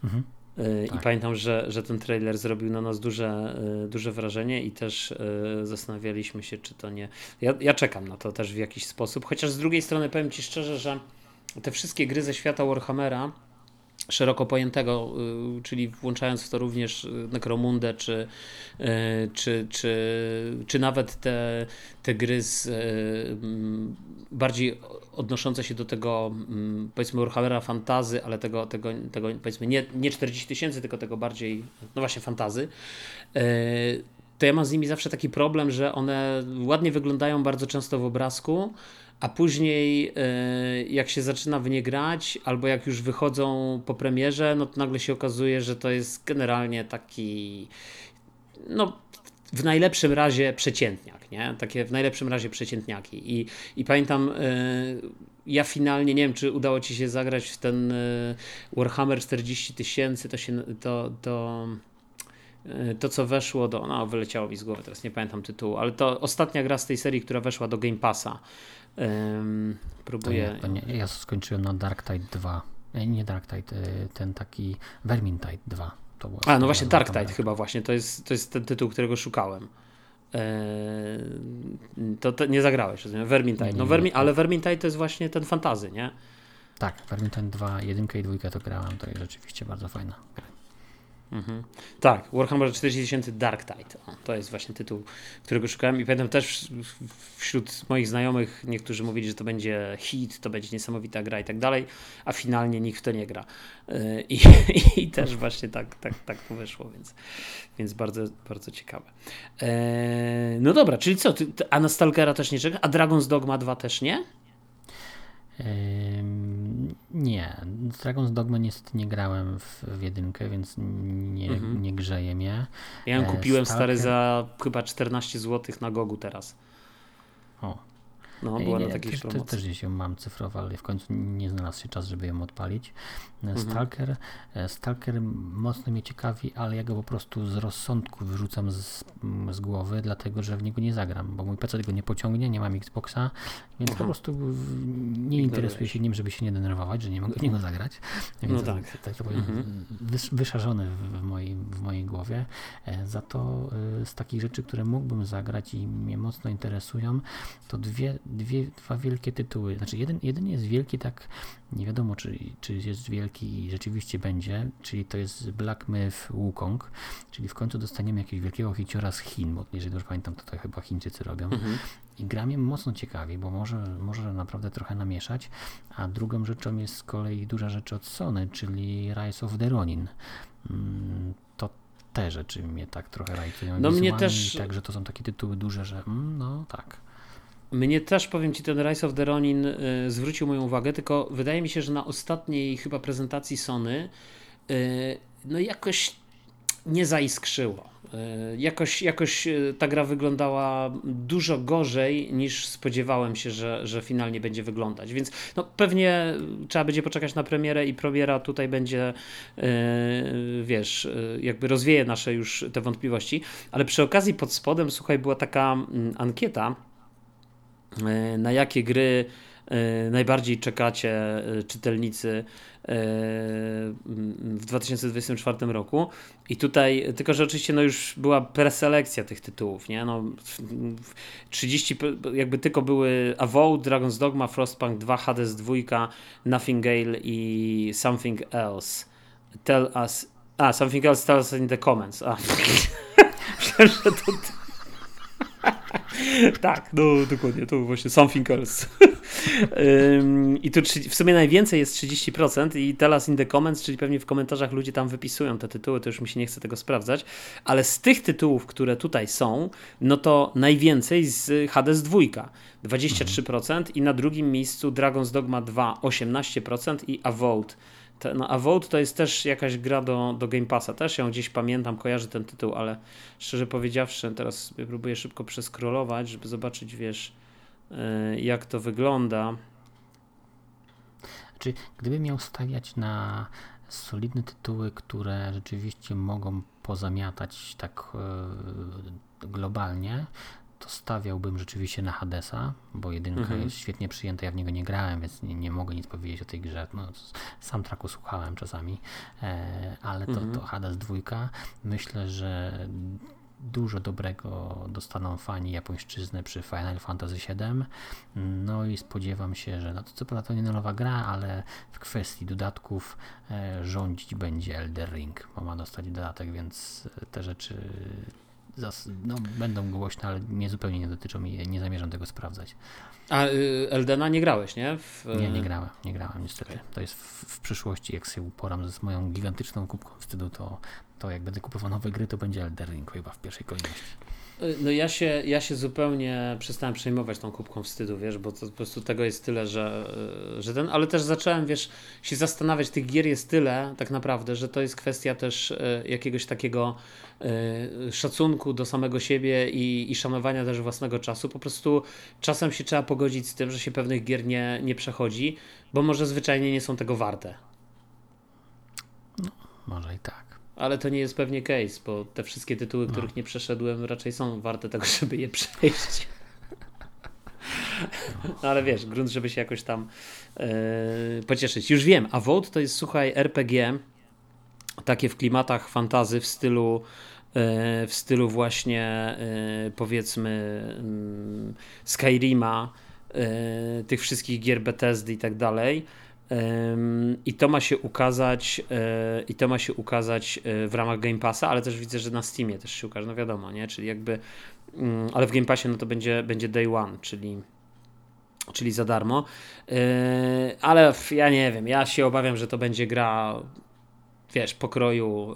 S1: Mhm. Y, I tak. pamiętam, że, że ten trailer zrobił na nas duże, y, duże wrażenie i też y, zastanawialiśmy się, czy to nie. Ja, ja czekam na to też w jakiś sposób, chociaż z drugiej strony powiem Ci szczerze, że te wszystkie gry ze świata Warhammera szeroko pojętego, czyli włączając w to również Necromundę, czy, czy, czy, czy nawet te, te gry z, bardziej odnoszące się do tego powiedzmy Warhammera fantazy, ale tego, tego, tego powiedzmy nie, nie 40 tysięcy, tylko tego bardziej, no właśnie fantazy, to ja mam z nimi zawsze taki problem, że one ładnie wyglądają bardzo często w obrazku, a później e, jak się zaczyna w nie grać, albo jak już wychodzą po premierze, no to nagle się okazuje, że to jest generalnie taki no w najlepszym razie przeciętniak, nie? Takie w najlepszym razie przeciętniaki. I, i pamiętam, y, ja finalnie, nie wiem, czy udało ci się zagrać w ten y, Warhammer 40 tysięcy, to się, to, to, y, to co weszło do, no wyleciało mi z głowy, teraz nie pamiętam tytułu, ale to ostatnia gra z tej serii, która weszła do Game Passa.
S2: próbuję. To nie, to nie, ja skończyłem na Dark Tide 2. Nie Dark Tide, ten taki Vermintide 2
S1: to było. A, no właśnie Dark Tide chyba właśnie, to jest, to jest ten tytuł, którego szukałem. Eee, to, to, nie zagrałeś, rozumiem, Vermintide. No, Vermi ale Vermintide to jest właśnie ten fantazy, nie?
S2: Tak, Vermintide 2, 1 i 2 to grałem, to jest rzeczywiście bardzo fajna gra.
S1: Mhm. Tak, Warhammer 40 tysięcy Dark Tide. O, to jest właśnie tytuł, którego szukałem i pamiętam też wśród moich znajomych niektórzy mówili, że to będzie hit, to będzie niesamowita gra i tak dalej, a finalnie nikt w to nie gra. E, I, i też właśnie tak, tak, tak to wyszło, więc, więc bardzo, bardzo ciekawe. Eee, no dobra, czyli co, ty, a na Stalkera też nie czeka? A Dragon's Dogma 2 też nie?
S2: Nie, Dragon's Dogma niestety nie grałem w, w jedynkę, więc nie, mhm. nie grzeje mnie.
S1: Ja ją e, kupiłem Stalker... stary za chyba 14 zł na Gogu teraz.
S2: O,
S1: no, była na takiej
S2: też, też gdzieś ją mam cyfrowo, ale w końcu nie znalazł się czas, żeby ją odpalić. E, mhm. Stalker, e, Stalker mocno mnie ciekawi, ale ja go po prostu z rozsądku wyrzucam z, z głowy, dlatego że w niego nie zagram, bo mój PC tego nie pociągnie, nie mam Xboxa, więc Aha. po prostu nie interesuję się nim, żeby się nie denerwować, że nie mogę w niego zagrać. Więc no tak. tak to powiem, mhm. wyszarzony w, mojej, w mojej głowie. E, za to z takich rzeczy, które mógłbym zagrać i mnie mocno interesują, to dwie, dwie, dwa wielkie tytuły. Znaczy, jeden, jeden jest wielki, tak nie wiadomo, czy, czy jest wielki i rzeczywiście będzie, czyli to jest Black Myth Wukong, czyli w końcu dostaniemy jakiegoś wielkiego hiciora z Chin, bo jeżeli dobrze pamiętam, to, to chyba Chińczycy robią. Mhm. I gra mnie mocno ciekawi, bo może, może naprawdę trochę namieszać. A drugą rzeczą jest z kolei duża rzecz od Sony, czyli Rise of the Ronin. Mm, to te rzeczy mnie tak trochę rajcują. No mnie też... Także to są takie tytuły duże, że mm, no tak.
S1: Mnie też, powiem Ci, ten Rise of the Ronin y, zwrócił moją uwagę, tylko wydaje mi się, że na ostatniej chyba prezentacji Sony y, no jakoś nie zaiskrzyło. Y, jakoś, jakoś y, ta gra wyglądała dużo gorzej niż spodziewałem się, że, że finalnie będzie wyglądać. Więc no, pewnie trzeba będzie poczekać na premierę i premiera tutaj będzie, yy, wiesz, jakby rozwieje nasze już te wątpliwości. Ale przy okazji pod spodem, słuchaj, była taka mm, ankieta na jakie gry e, najbardziej czekacie e, czytelnicy w 2024 roku. I tutaj, tylko że oczywiście no już była preselekcja tych tytułów, nie? No, 30, jakby tylko były Avowed, Dragon's Dogma, Frostpunk 2, Hades 2, Nothing Gale i Something Else. Tell us... A, Something Else tell us in the comments. A, że to... tak, no dokładnie, to właśnie Something Else. I tu w sumie najwięcej jest 30% i teraz in the comments, czyli pewnie w komentarzach ludzie tam wypisują te tytuły, to już mi się nie chce tego sprawdzać, ale z tych tytułów, które tutaj są, no to najwięcej z Hades 2, 23% i na drugim miejscu Dragon's Dogma 2, 18% i Avowed no, a Vote to jest też jakaś gra do, do Game Passa. Też ją gdzieś pamiętam, kojarzę ten tytuł, ale szczerze powiedziawszy, teraz próbuję szybko przeskrolować, żeby zobaczyć, wiesz, yy, jak to wygląda.
S2: Czy gdyby miał stawiać na solidne tytuły, które rzeczywiście mogą pozamiatać tak yy, globalnie, to stawiałbym rzeczywiście na Hadesa, bo jedynka mhm. jest świetnie przyjęta, ja w niego nie grałem, więc nie, nie mogę nic powiedzieć o tej grze. No, sam traku słuchałem czasami, e, ale to, mhm. to Hades dwójka. Myślę, że dużo dobrego dostaną fani japońszczyzny przy Final Fantasy VII. No i spodziewam się, że no to co prawda to nie nowa gra, ale w kwestii dodatków e, rządzić będzie Elder Ring, bo ma dostać dodatek, więc te rzeczy no, będą głośne, ale mnie zupełnie nie dotyczą i nie zamierzam tego sprawdzać.
S1: A y, Eldena nie grałeś, nie? W...
S2: Nie, nie grałem, nie grałem niestety. To jest w, w przyszłości, jak się uporam z moją gigantyczną kubką wstydu, to, to jak będę kupował nowe gry, to będzie Elden Ring chyba w pierwszej kolejności.
S1: No ja się, ja się zupełnie przestałem przejmować tą kubką wstydu, wiesz, bo to po prostu tego jest tyle, że, że ten, ale też zacząłem, wiesz, się zastanawiać, tych gier jest tyle tak naprawdę, że to jest kwestia też e, jakiegoś takiego e, szacunku do samego siebie i, i szanowania też własnego czasu. Po prostu czasem się trzeba pogodzić z tym, że się pewnych gier nie, nie przechodzi, bo może zwyczajnie nie są tego warte.
S2: No, może i tak.
S1: Ale to nie jest pewnie case, bo te wszystkie tytuły, no. których nie przeszedłem, raczej są warte tego, żeby je przejść. No, ale wiesz, grunt, żeby się jakoś tam yy, pocieszyć. Już wiem, a Vote to jest, słuchaj, RPG, takie w klimatach fantazy w stylu yy, w stylu właśnie yy, powiedzmy mm, Skyrima, tych wszystkich gier Bethesdy i tak dalej i to ma się ukazać e, i to ma się ukazać e, w ramach Game Passa, ale też widzę, że na Steamie też się ukaże, no wiadomo, nie? Czyli jakby mm, ale w Game Passie no to będzie, będzie day one, czyli czyli za darmo. E, ale ja nie wiem, ja się obawiam, że to będzie gra wiesz, pokroju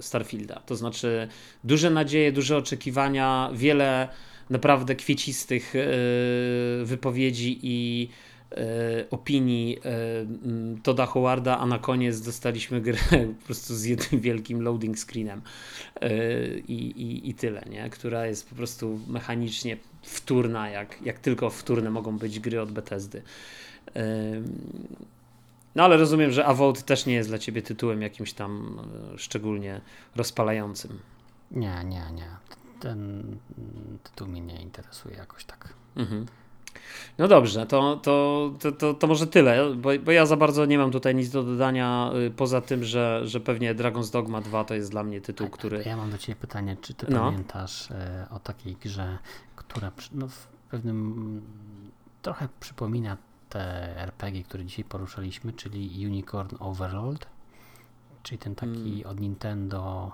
S1: Starfielda. To znaczy duże nadzieje, duże oczekiwania, wiele naprawdę kwiecistych wypowiedzi i opinii e, Toda Howarda, a na koniec dostaliśmy grę po prostu z jednym wielkim loading screenem e, i, i, i tyle, nie? która jest po prostu mechanicznie wtórna, jak, jak tylko wtórne mogą być gry od Bethesdy. No ale rozumiem, że Avowed też nie jest dla ciebie tytułem jakimś tam szczególnie rozpalającym.
S2: Nie, nie, nie. Ten tytuł mnie nie interesuje jakoś tak. Mhm.
S1: No dobrze, to, to, to, to, może tyle, bo, bo ja za bardzo nie mam tutaj nic do dodania, y, poza tym, że, że pewnie Dragon's Dogma 2 to jest dla mnie tytuł, który...
S2: Ja mam do Ciebie pytanie, czy Ty no. pamiętasz e, o takiej grze, która no, w pewnym trochę przypomina te RPG, które dzisiaj poruszaliśmy, czyli Unicorn Overlord, czyli ten taki hmm. od Nintendo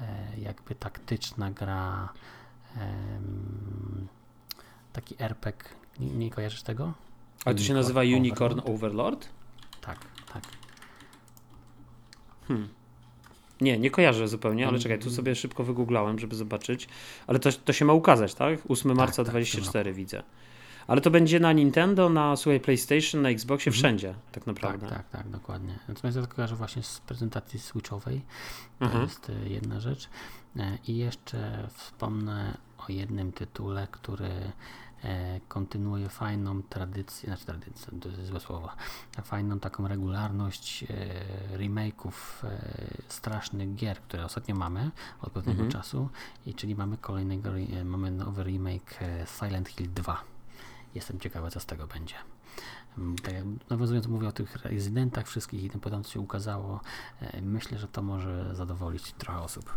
S2: e, jakby taktyczna gra taki RPG nie, nie kojarzysz tego?
S1: Ale to się nazywa Unicorn Overlord? Overlord?
S2: Tak, tak.
S1: Hmm. Nie, nie kojarzę zupełnie, ale czekaj, tu mm. sobie szybko wygooglałem, żeby zobaczyć. Ale to, to się ma ukazać, tak? 8 marca tak, 24 tak, widzę. Ale to będzie na Nintendo, na słuchaj, PlayStation, na Xboxie, mhm. wszędzie tak naprawdę.
S2: Tak, tak, tak, dokładnie. Natomiast ja kojarzę właśnie z prezentacji Switchowej. To mhm. jest e, jedna rzecz. E, I jeszcze wspomnę o jednym tytule, który kontynuuje fajną tradycję, znaczy tradycję, to jest złe słowo, fajną taką regularność e, remake'ów e, strasznych gier, które ostatnio mamy od pewnego mhm. czasu i czyli mamy kolejnego, mamy nowy remake Silent Hill 2. Jestem ciekawy, co z tego będzie. Mm, tak jak nawiązując, mówię o tych rezydentach wszystkich i tym potem, co się ukazało, myślę, że to może zadowolić trochę osób.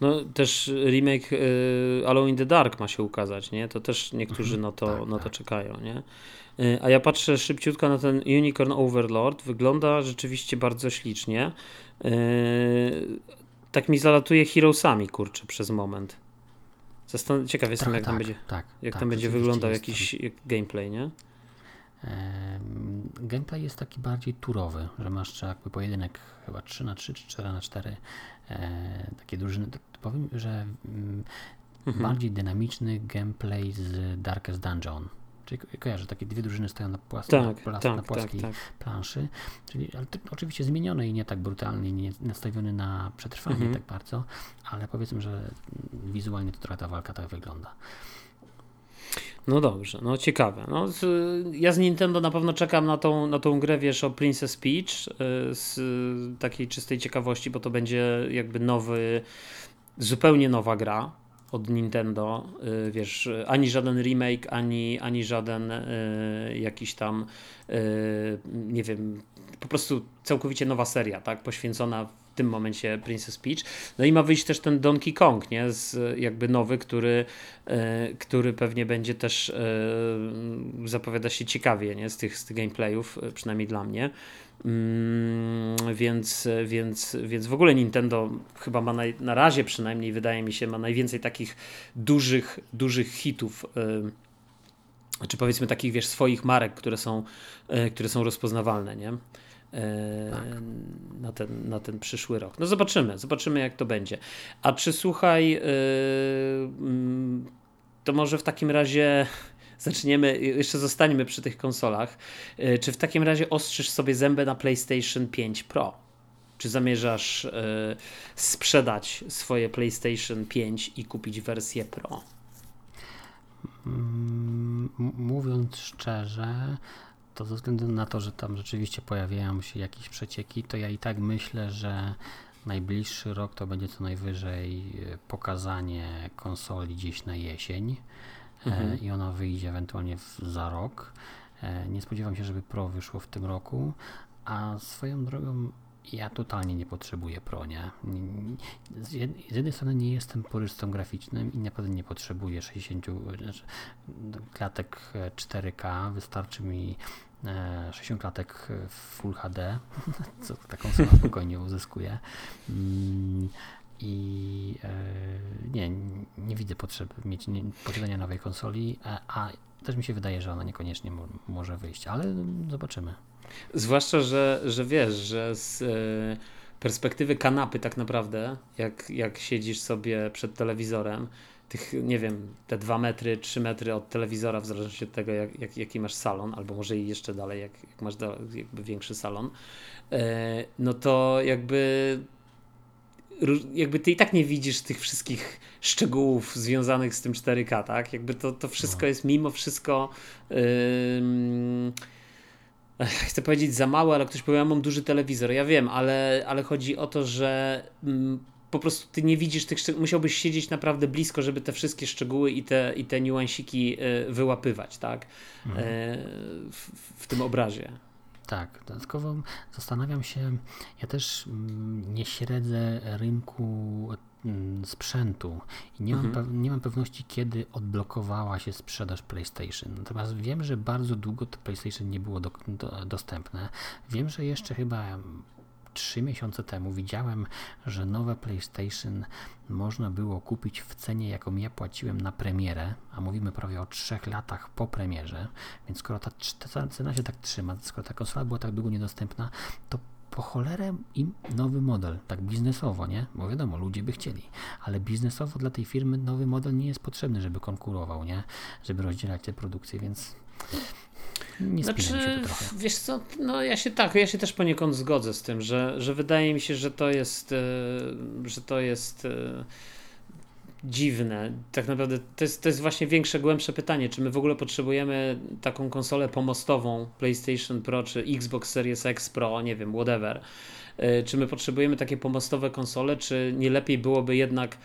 S1: No też remake y, Alone in the Dark ma się ukazać, nie? To też niektórzy mhm. na to, tak, na to tak. czekają, nie? Y, a ja patrzę szybciutko na ten Unicorn Overlord. Wygląda rzeczywiście bardzo ślicznie. Y, tak mi zalatuje Heroesami, kurczę, przez moment. Zastan Ciekaw jestem, jak tak, tam będzie, tak, jak tam tak, będzie wyglądał jakiś jak gameplay, nie?
S2: Gameplay jest taki bardziej turowy, że masz jakby pojedynek chyba 3 na 3 czy 4 na 4 e, takie drużyny. Powiem, że mm, mhm. bardziej dynamiczny gameplay z Darkest Dungeon. Czyli kojarzę, takie dwie drużyny stoją na, płas tak, na, tak, na płaskiej tak, tak. planszy, czyli ale oczywiście zmienione i nie tak brutalnie, nie nastawiony na przetrwanie mhm. tak bardzo, ale powiedzmy, że wizualnie to trochę ta walka tak wygląda.
S1: No dobrze, no ciekawe. No, ja z Nintendo na pewno czekam na tą, na tą grę, wiesz, o Princess Peach y, z takiej czystej ciekawości, bo to będzie jakby nowy, zupełnie nowa gra od Nintendo, y, wiesz, ani żaden remake, ani, ani żaden y, jakiś tam, nie wiem, po prostu całkowicie nowa seria, tak, poświęcona tym momencie Princess Peach. No i ma wyjść też ten Donkey Kong, nie? Z, jakby nowy, który, e, który pewnie będzie też e, zapowiada się ciekawie, nie? Z tych, z tych gameplayów, e, przynajmniej dla mnie. Mm, więc, więc, więc w ogóle Nintendo chyba ma naj, na razie przynajmniej wydaje mi się ma najwięcej takich dużych, dużych hitów czy powiedzmy takich, wiesz, swoich marek, które są, które są rozpoznawalne, nie? Tak. na, ten, na ten przyszły rok. No zobaczymy, zobaczymy jak to będzie. A czy słuchaj, yy, to może w takim razie zaczniemy, jeszcze zostaniemy przy tych konsolach. Yy, czy w takim razie ostrzysz sobie zęby na PlayStation 5 Pro? Czy zamierzasz sprzedać swoje PlayStation 5 i kupić wersję Pro?
S2: Mm, mówiąc szczerze, to ze względu na to, że tam rzeczywiście pojawiają się jakieś przecieki, to ja i tak myślę, że najbliższy rok to będzie co najwyżej e, pokazanie konsoli gdzieś na jesień e, mhm. i ona wyjdzie ewentualnie za rok. E, nie spodziewam się, żeby Pro wyszło w tym roku, a swoją drogą ja totalnie nie potrzebuję Pro, nie? Z jednej strony nie jestem porystą graficznym i naprawdę nie potrzebuję 60 znaczy, klatek 4K, wystarczy mi 60 e, klatek w Full HD, co taką sobie spokojnie uzyskuje. Mm, I e, nie, nie widzę potrzeby mieć posiadania nowej konsoli, a, też mi się wydaje, że ona niekoniecznie może wyjść, ale zobaczymy.
S1: Zwłaszcza, że, że wiesz, że z e, perspektywy kanapy tak naprawdę, jak, jak siedzisz sobie przed telewizorem, tych, nie wiem, te dwa metry, trzy metry od telewizora, w zależności od tego, jak, jak, jaki masz salon, albo może i jeszcze dalej, jak, jak masz da, jakby większy salon, e, no to jakby jakby ty i tak nie widzisz tych wszystkich szczegółów związanych z tym 4K, tak? Jakby to, to wszystko no. jest mimo wszystko yy, chcę powiedzieć za małe, ale ktoś powiedział, ja mam duży telewizor. Ja wiem, ale, ale chodzi o to, że mm, po prostu ty nie widzisz tych szczegółów. Musiałbyś siedzieć naprawdę blisko, żeby te wszystkie szczegóły i te, i te niuansiki e, wyłapywać, tak? Mhm. W, w tym obrazie.
S2: Tak, dodatkowo zastanawiam się, ja też mm, nie śledzę rynku mm, sprzętu i nie, mhm. mam, nie mam pewności, kiedy odblokowała się sprzedaż PlayStation. Natomiast wiem, że bardzo długo to PlayStation nie było do, do, dostępne. Wiem, że jeszcze chyba trzy miesiące temu widziałem, że nowe PlayStation można było kupić w cenie, jaką ja płaciłem na premierę, a mówimy prawie o trzech latach po premierze, więc skoro ta, ta cena się tak trzyma, skoro ta konsola była tak długo niedostępna, to po cholerę im nowy model, tak biznesowo, nie? Bo wiadomo, ludzie by chcieli, ale biznesowo dla tej firmy nowy model nie jest potrzebny, żeby konkurował, nie? Żeby rozdzielać te produkcje, więc nie znaczy.
S1: Wiesz co, no ja się tak, ja się też poniekąd zgodzę z tym, że, że wydaje mi się, że to jest, e, że to jest e, dziwne. Tak naprawdę to jest, to jest właśnie większe, głębsze pytanie, czy my w ogóle potrzebujemy taką konsolę pomostową PlayStation Pro czy Xbox Series X Pro, nie wiem, whatever. E, czy my potrzebujemy takie pomostowe konsole, czy nie lepiej byłoby jednak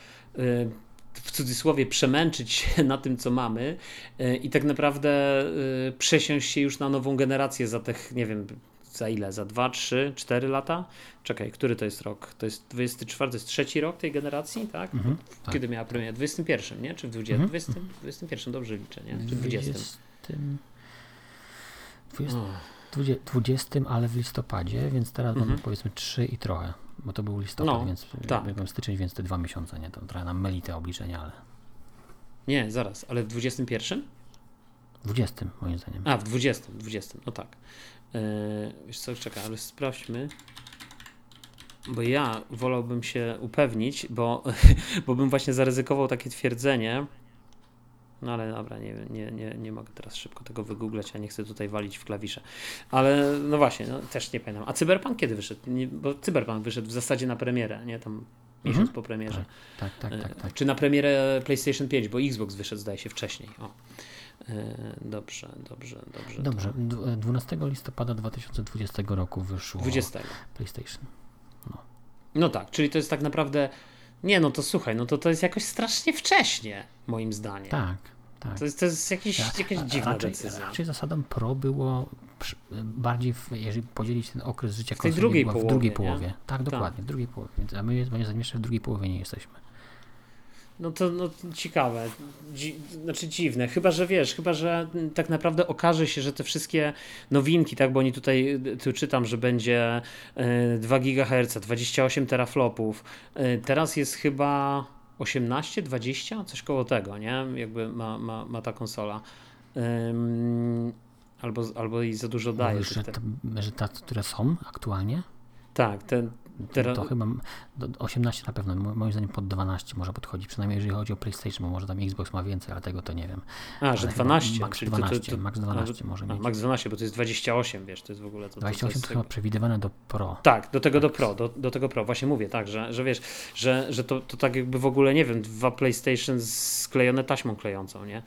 S1: w cudzysłowie przemęczyć się na tym, co mamy e, i tak naprawdę e, przesiąść się już na nową generację za tych, nie wiem, za ile? Za 2, 3, 4 lata? Czekaj, który to jest rok? To jest 24, to jest trzeci rok tej generacji, tak? Mhm, tak Kiedy miała premierę? W 21, nie? Czy w 20? Mhm. 20, 21, dobrze liczę, nie? Czy w 20? 20,
S2: 20, 20 ale w listopadzie, więc teraz mhm. mamy powiedzmy 3 i trochę. Bo to był listopad, no, więc tak. styczeń, więc te dwa miesiące, nie? To trochę nam myli te obliczenia, ale...
S1: Nie, zaraz, ale w 21?
S2: 20 moim zdaniem.
S1: A, w 20, 20, no tak. Yy, wiesz co, czekaj, ale sprawdźmy. Bo ja wolałbym się upewnić, bo, bo bym właśnie zaryzykował takie twierdzenie, no ale dobra, nie, nie, nie, nie mogę teraz szybko tego wygooglać, a nie chcę tutaj walić w klawisze. Ale no właśnie, no, też nie pamiętam. A Cyberpunk kiedy wyszedł? Nie, bo Cyberpunk wyszedł w zasadzie na premierę, nie? Tam miesiąc mhm. po premierze.
S2: Tak, tak, tak, tak, tak.
S1: Czy na premierę PlayStation 5, bo Xbox wyszedł zdaje się wcześniej. O. E, dobrze, dobrze, dobrze.
S2: Dobrze, to... 12 listopada 2020 roku wyszło 20. PlayStation.
S1: No. no tak, czyli to jest tak naprawdę nie, no to słuchaj, no to to jest jakoś strasznie wcześnie, moim zdaniem.
S2: Tak, tak.
S1: To jest, to jest jakiś, jakaś dziwna
S2: raczej,
S1: decyzja.
S2: Raczej zasadą pro było bardziej, w, jeżeli podzielić ten okres życia
S1: tej drugiej połowie,
S2: w drugiej
S1: nie?
S2: połowie. Tak, dokładnie, tak. w drugiej połowie. A my moim zdaniem jeszcze w drugiej połowie nie jesteśmy.
S1: No to no, ciekawe, Dzi znaczy dziwne, chyba że wiesz, chyba że tak naprawdę okaże się, że te wszystkie nowinki, tak, bo oni tutaj, tu czytam, że będzie 2 GHz, 28 teraflopów, y, teraz jest chyba 18, 20, coś koło tego, nie, jakby ma, ma, ma ta konsola. Um, albo, albo i za dużo daje.
S2: Że, te, że te, które są aktualnie?
S1: Tak, te,
S2: Teraz... To chyba 18 na pewno, moim zdaniem pod 12 może podchodzi, przynajmniej jeżeli chodzi o PlayStation, bo może tam Xbox ma więcej, ale tego to nie wiem.
S1: A, ale że 12?
S2: Max 12, to, to, to, Max 12 może mieć.
S1: Max 12, bo to jest 28, wiesz, to jest w ogóle to.
S2: 28 to, jest chyba przewidywane do Pro.
S1: Tak, do tego do Pro, do, do tego Pro, właśnie mówię, tak, że, że wiesz, że, że to, to tak jakby w ogóle, nie wiem, dwa PlayStation sklejone taśmą klejącą, nie?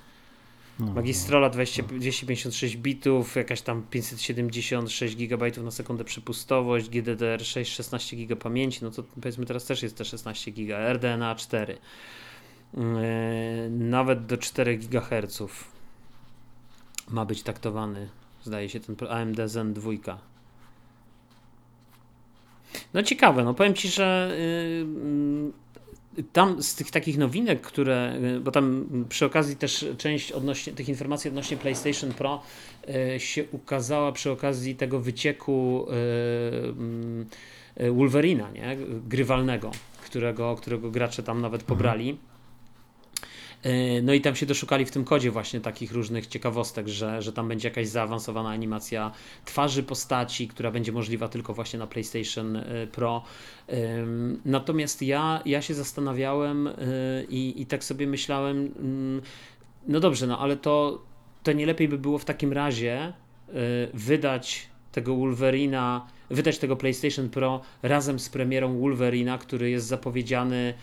S1: No, Magistrola 20, 256 bitów, jakaś tam 576 GB na sekundę przepustowość, GDDR6 16 GB pamięci, no to powiedzmy teraz też jest te 16 GB, RDNA 4. Yy, nawet do 4 GHz ma być taktowany, zdaje się, ten AMD Zen 2. No ciekawe, no powiem Ci, że yy, tam z tych takich nowinek, które, bo tam przy okazji też część odnośnie, tych informacji odnośnie PlayStation Pro e, się ukazała przy okazji tego wycieku e, Wolverina, nie? grywalnego, którego, którego gracze tam nawet mhm. pobrali. E, no i tam się doszukali w tym kodzie właśnie takich różnych ciekawostek, że, że tam będzie jakaś zaawansowana animacja twarzy postaci, która będzie możliwa tylko właśnie na PlayStation e, Pro. Natomiast ja, ja się zastanawiałem e, i, i tak sobie myślałem, mm, no dobrze, no ale to, to nie lepiej by było w takim razie wydać tego Wolverina, wydać tego PlayStation Pro razem z premierą Wolverina, który jest zapowiedziany,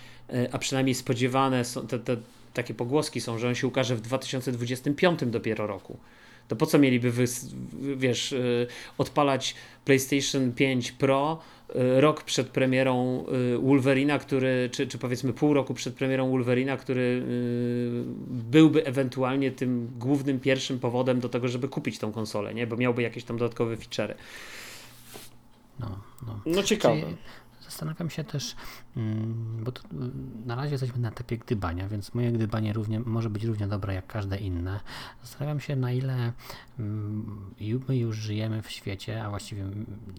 S1: a przynajmniej spodziewane są te, te takie pogłoski są, że on się ukaże w 2025 dopiero roku. To po co mieliby, wy, wiesz, y, odpalać PlayStation 5 Pro y, rok przed premierą y, Wolverina, który, czy, czy powiedzmy pół roku przed premierą Wolverina, który byłby ewentualnie tym głównym, pierwszym powodem do tego, żeby kupić tą konsolę, nie? bo miałby jakieś tam dodatkowe featurey.
S2: No, no.
S1: no ciekawe. Czyli
S2: Zastanawiam się też, mm, bo na razie jesteśmy na etapie gdybania, więc moje gdybanie równie, może być równie dobre jak każde inne. Zastanawiam się, na ile mm, my już żyjemy w świecie, a właściwie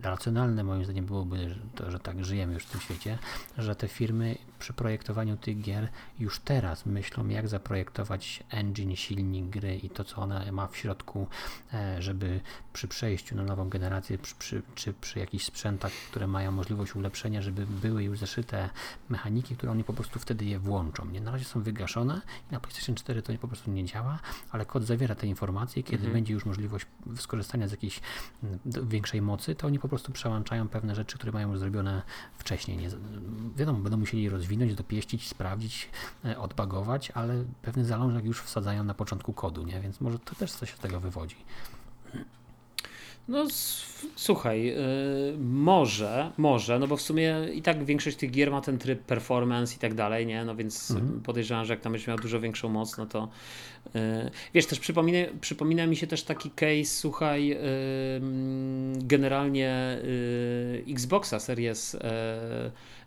S2: racjonalne moim zdaniem byłoby to, że tak żyjemy już w tym świecie, że te firmy przy projektowaniu tych gier już teraz myślą, jak zaprojektować engine, silnik gry i to, co ona ma w środku, e, żeby przy przejściu na nową generację, przy, przy, czy przy jakichś sprzętach, które mają możliwość ulepszenia, żeby były już zaszyte mechaniki, które oni po prostu wtedy je włączą. Nie? Na razie są wygaszone i na PlayStation 4 to po prostu nie działa, ale kod zawiera te informacje. Kiedy mhm. będzie już możliwość skorzystania z jakiejś większej mocy, to oni po prostu przełączają pewne rzeczy, które mają już zrobione wcześniej. Nie, wiadomo, będą musieli rozwinąć, dopieścić, sprawdzić, e, odbagować, ale pewny zalążek już wsadzają na początku kodu, nie? więc może to też coś z tego wywodzi.
S1: No słuchaj, yy, może, może, no bo w sumie i tak większość tych gier ma ten tryb performance i tak dalej, nie? No więc mhm. podejrzewam, że jak tam będziesz miał dużo większą moc, no to yy, wiesz, też przypomina, przypomina mi się też taki case, słuchaj, yy, generalnie Xboxa Series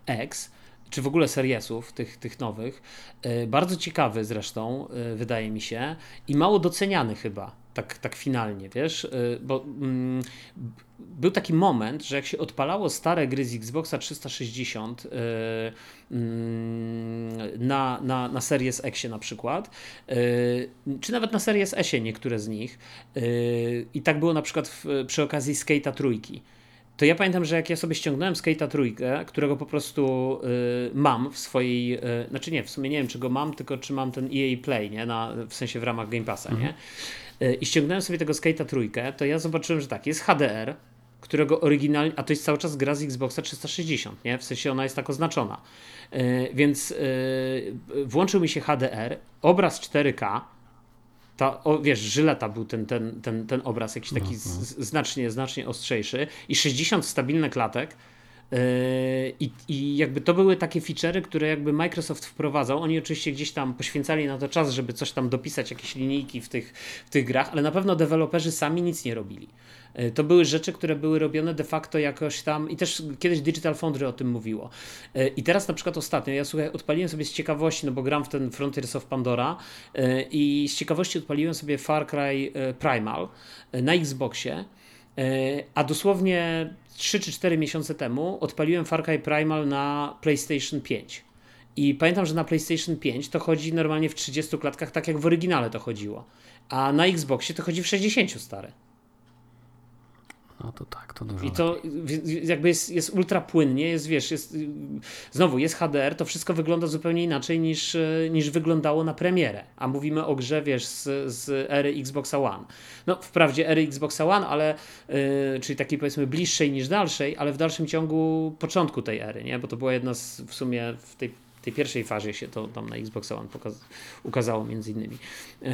S1: X, czy w ogóle seriesów tych, tych nowych. Y, bardzo ciekawy zresztą, wydaje mi się, i mało doceniany chyba tak, tak finalnie, wiesz, y, bo mm, był taki moment, że jak się odpalało stare gry z Xboxa 360 yy, yy, na, na, na Series X na przykład, yy, czy nawet na Series S niektóre z nich i tak było na przykład w, przy okazji Skate'a trójki to ja pamiętam, że jak ja sobie ściągnąłem Skate'a trójkę, którego po prostu y, mam w swojej, y, znaczy nie, w sumie nie wiem, czy go mam, tylko czy mam ten EA Play, nie, na, w sensie w ramach Game Passa, mhm. nie? E, i ściągnąłem sobie tego Skate'a trójkę, to ja zobaczyłem, że tak, jest HDR, którego oryginalnie, a to jest cały czas gra z Xboxa 360, nie? W sensie ona jest tak oznaczona. Yy, więc yy, włączył mi się HDR, obraz 4K, ta, o, wiesz, żyleta był ten, ten, ten, ten obraz jakiś taki no, no. Z, znacznie, znacznie ostrzejszy i 60 stabilnych klatek I, I jakby to były takie feature'y, które jakby Microsoft wprowadzał. Oni oczywiście gdzieś tam poświęcali na to czas, żeby coś tam dopisać, jakieś linijki w tych, w tych grach, ale na pewno deweloperzy sami nic nie robili. E, to były rzeczy, które były robione de facto jakoś tam i też kiedyś Digital Foundry o tym mówiło. E, I teraz na przykład ostatnio, ja słuchaj, odpaliłem sobie z ciekawości, no bo gram w ten Frontiers of Pandora e, i z ciekawości odpaliłem sobie Far Cry Primal na Xboxie, a dosłownie 3 czy 4 miesiące temu odpaliłem Far Cry Primal na PlayStation 5. I pamiętam, że na PlayStation 5 to chodzi normalnie w 30 klatkach, tak jak w oryginale to chodziło. A na Xboxie to chodzi w 60 stare.
S2: No to tak, to dużo.
S1: I to jakby jest, jest ultra płynnie, jest wiesz, jest, znowu jest HDR, to wszystko wygląda zupełnie inaczej niż, niż wyglądało na premierę. A mówimy o grze, wiesz, z, z ery Xboxa One. No, wprawdzie ery Xboxa One, ale yy, czyli takiej powiedzmy bliższej niż dalszej, ale w dalszym ciągu początku tej ery, nie? Bo to była jedna z w sumie w tej tej pierwszej fazie się to tam na Xbox One pokaz- ukazało między innymi. Yy,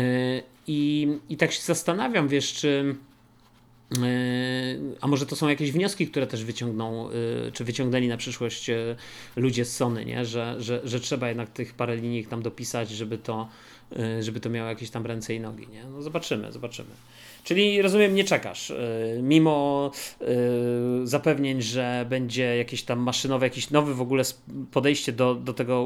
S1: I, I tak się zastanawiam, wiesz, czy a może to są jakieś wnioski, które też wyciągną, yy, czy wyciągnęli na przyszłość yy, ludzie z Sony, nie? Że, że, że trzeba jednak tych parę linii tam dopisać, żeby to, żeby to miało jakieś tam ręce i nogi. Nie? No zobaczymy, zobaczymy. Czyli rozumiem, nie czekasz. Y, mimo y, zapewnień, że będzie jakieś tam maszynowe, jakiś nowy w ogóle podejście do, do tego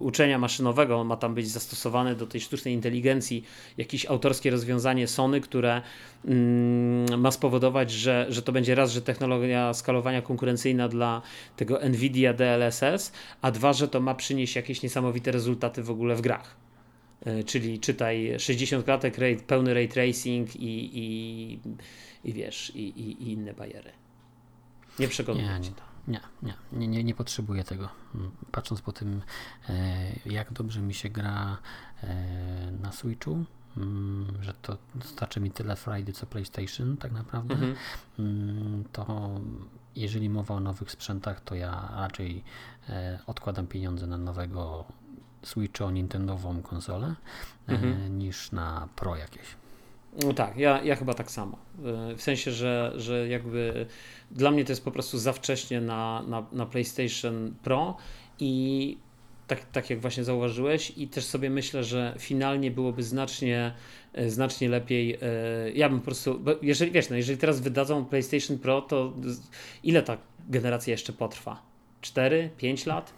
S1: uczenia maszynowego, ma tam być zastosowane do tej sztucznej inteligencji, jakieś autorskie rozwiązanie Sony, które mm, ma spowodować, że, że to będzie raz, że technologia skalowania konkurencyjna dla tego Nvidia DLSS, a dwa, że to ma przynieść jakieś niesamowite rezultaty w ogóle w grach. E, czyli czytaj 60 klatek, pełny ray tracing i, i, i wiesz, i, i, i inne bajery. Nie przekonuje
S2: nie, to. Nie, nie, nie, nie, nie potrzebuję tego. Mm, patrząc po tym, e, jak dobrze mi się gra e, na Switchu, mm, że to starczy mi tyle Friday co PlayStation tak naprawdę, mhm. Mm, to jeżeli mowa o nowych sprzętach, to ja raczej odkładam pieniądze na nowego Switcha, Nintendową konsolę e, mhm. niż na Pro jakieś.
S1: No tak, ja, ja chyba tak samo. E, w sensie, że, że jakby dla mnie to jest po prostu za wcześnie na, na, na PlayStation Pro i tak, tak jak właśnie zauważyłeś i też sobie myślę, że finalnie byłoby znacznie e, znacznie lepiej. Ja bym po prostu, jeżeli wiesz, no jeżeli teraz wydadzą PlayStation Pro, to ile ta generacja jeszcze potrwa? 4, 5 lat?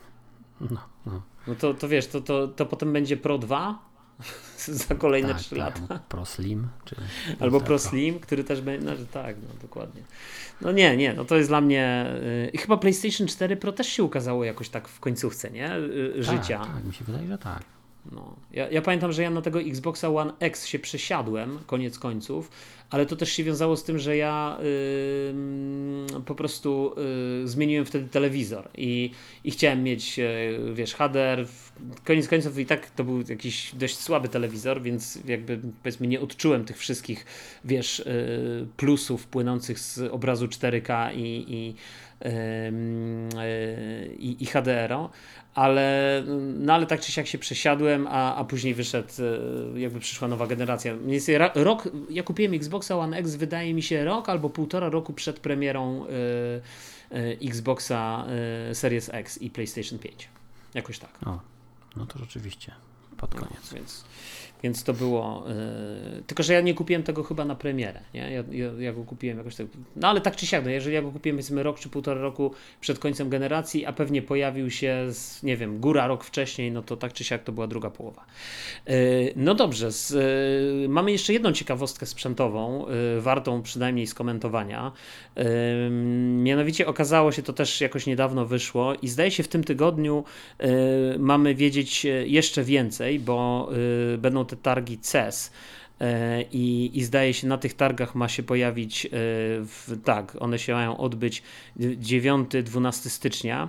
S2: No, no.
S1: No to, to wiesz, to, to, to potem będzie Pro 2 za kolejne tak, 3 tak, lata.
S2: Pro Slim. Czy
S1: Albo Pro Slim, który też będzie. No, tak, no dokładnie. No nie, nie, no to jest dla mnie. Yy, chyba PlayStation 4 Pro też się ukazało jakoś tak w końcówce, nie? Yy, życia.
S2: Tak, tak, mi się wydaje, że tak.
S1: No. Ja, ja, pamiętam, że ja na tego Xboxa One X się przesiadłem, koniec końców, ale to też się wiązało z tym, że ja yy, po prostu yy, zmieniłem wtedy telewizor i, i chciałem mieć, yy, wiesz, HDR. Koniec końców i tak to był jakiś dość słaby telewizor, więc jakby powiedzmy nie odczułem tych wszystkich, wiesz, y, plusów płynących z obrazu 4K i, i y, i, i HDR, ale, no ale tak czy siak się przesiadłem, a, a później wyszedł, e, jakby przyszła nowa generacja. Rok, ja kupiłem Xboxa One X, wydaje mi się rok albo półtora roku przed premierą y, y, Xboxa y, Series X i PlayStation 5. Jakoś tak.
S2: O, no to rzeczywiście pod no, koniec.
S1: No, więc, więc to było. Yy, tylko, że ja nie kupiłem tego chyba na premierę. Nie? Ja, ja, ja, go kupiłem jakoś tak. No ale tak czy siak, no, jeżeli ja go kupiłem powiedzmy rok czy półtora roku przed końcem generacji, a pewnie pojawił się, z, nie wiem, góra rok wcześniej, no to tak czy siak to była druga połowa. Yy, no dobrze, z, yy, mamy jeszcze jedną ciekawostkę sprzętową, wartą przynajmniej skomentowania. mianowicie okazało się, to też jakoś niedawno wyszło i zdaje się w tym tygodniu mamy wiedzieć jeszcze więcej, bo będą te targi CES. E, I, I zdaje się, na tych targach ma się pojawić, e, w, tak, one się mają odbyć 9-12 stycznia.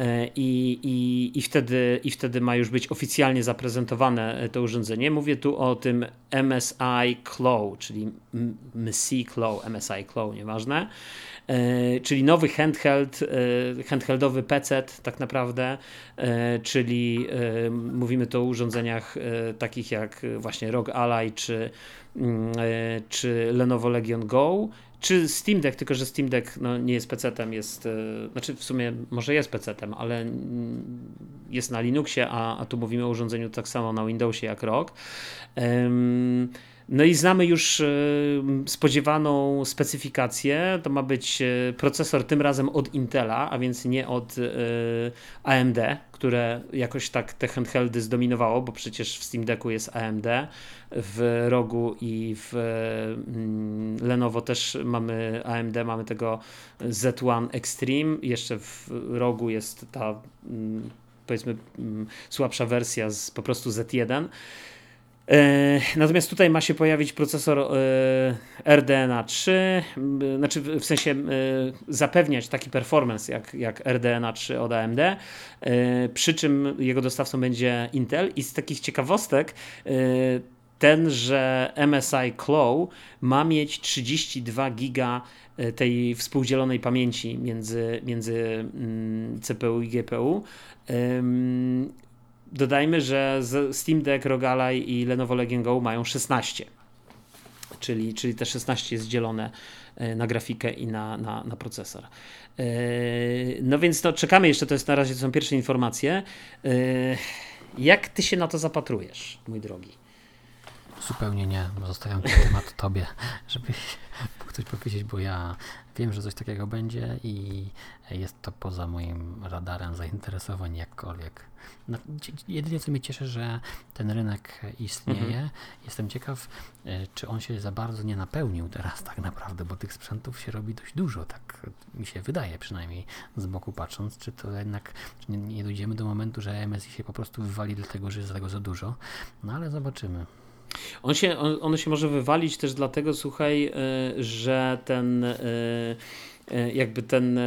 S1: E, I, i, i, wtedy, I wtedy ma już być oficjalnie zaprezentowane to urządzenie. Mówię tu o tym MSI Claw, czyli MSI Claw, MSI Claw, nieważne. E, czyli nowy handheld, e, handheldowy PC tak naprawdę, e, czyli mówimy tu o urządzeniach takich jak właśnie ROG Ally czy, mm, czy Lenovo Legion Go, czy Steam Deck, tylko że Steam Deck no, nie jest PC-tem, jest, yy, znaczy w sumie może jest PC-tem, ale jest na Linuxie, a, a tu mówimy o urządzeniu tak samo na Windowsie jak ROG. No i znamy już e, spodziewaną specyfikację. To ma być e, procesor tym razem od Intela, a więc nie od AMD, które jakoś tak te handheldy zdominowało, bo przecież w Steam Decku jest AMD, w Rogu i w mm, Lenovo też mamy AMD, mamy tego Z1 Extreme, jeszcze w Rogu jest ta mm, powiedzmy mm, słabsza wersja z po prostu Z1. E, natomiast tutaj ma się pojawić procesor e, RDNA 3, znaczy w sensie e, zapewniać taki performance jak, jak RDNA 3 od AMD, przy czym jego dostawcą będzie Intel. I z takich ciekawostek ten, że MSI Claw ma mieć 32 giga tej współdzielonej pamięci między, między mm, CPU i GPU. Dodajmy, że Steam Deck, Rogalai i Lenovo Legion Go mają 16. Czyli, czyli te 16 jest dzielone e, na grafikę i na, na, na procesor. E, no więc to czekamy jeszcze, to jest na razie to są pierwsze informacje. E, jak ty się na to zapatrujesz, mój drogi?
S2: Zupełnie nie. Zostawiam ten temat tobie, żebyś mógł coś powiedzieć, bo ja wiem, że coś takiego będzie i jest to poza moim radarem zainteresowań jakkolwiek. No, jedynie co mnie cieszy, że ten rynek istnieje. Mhm. Jestem ciekaw, e, czy on się za bardzo nie napełnił teraz tak naprawdę, bo tych sprzętów się robi dość dużo, tak mi się wydaje przynajmniej z boku patrząc, czy to jednak czy nie, nie dojdziemy do momentu, że MSI się po prostu wywali dlatego, że jest tego za dużo, no ale zobaczymy.
S1: On się, on, ono się może wywalić też dlatego, słuchaj, e, że ten e, jakby ten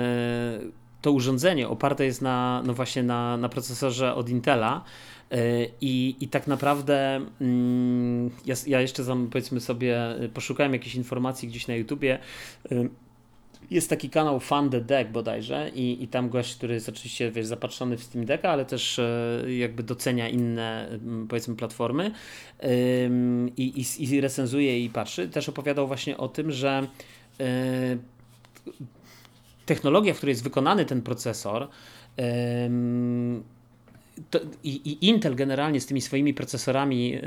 S1: to urządzenie oparte jest na, no właśnie na, na procesorze od Intela. E, I, I tak naprawdę mm, ja, ja jeszcze powiedzmy sobie poszukałem jakichś informacji gdzieś na YouTubie. E, jest taki kanał Fun the Deck bodajże i, i tam gość, który jest oczywiście wiesz, zapatrzony w Steam Decka, ale też e, jakby docenia inne powiedzmy platformy i, i, i recenzuje i patrzy. Też opowiadał właśnie o tym, że technologia, w której jest wykonany ten procesor, to, i, i, Intel generalnie z tymi swoimi procesorami yy,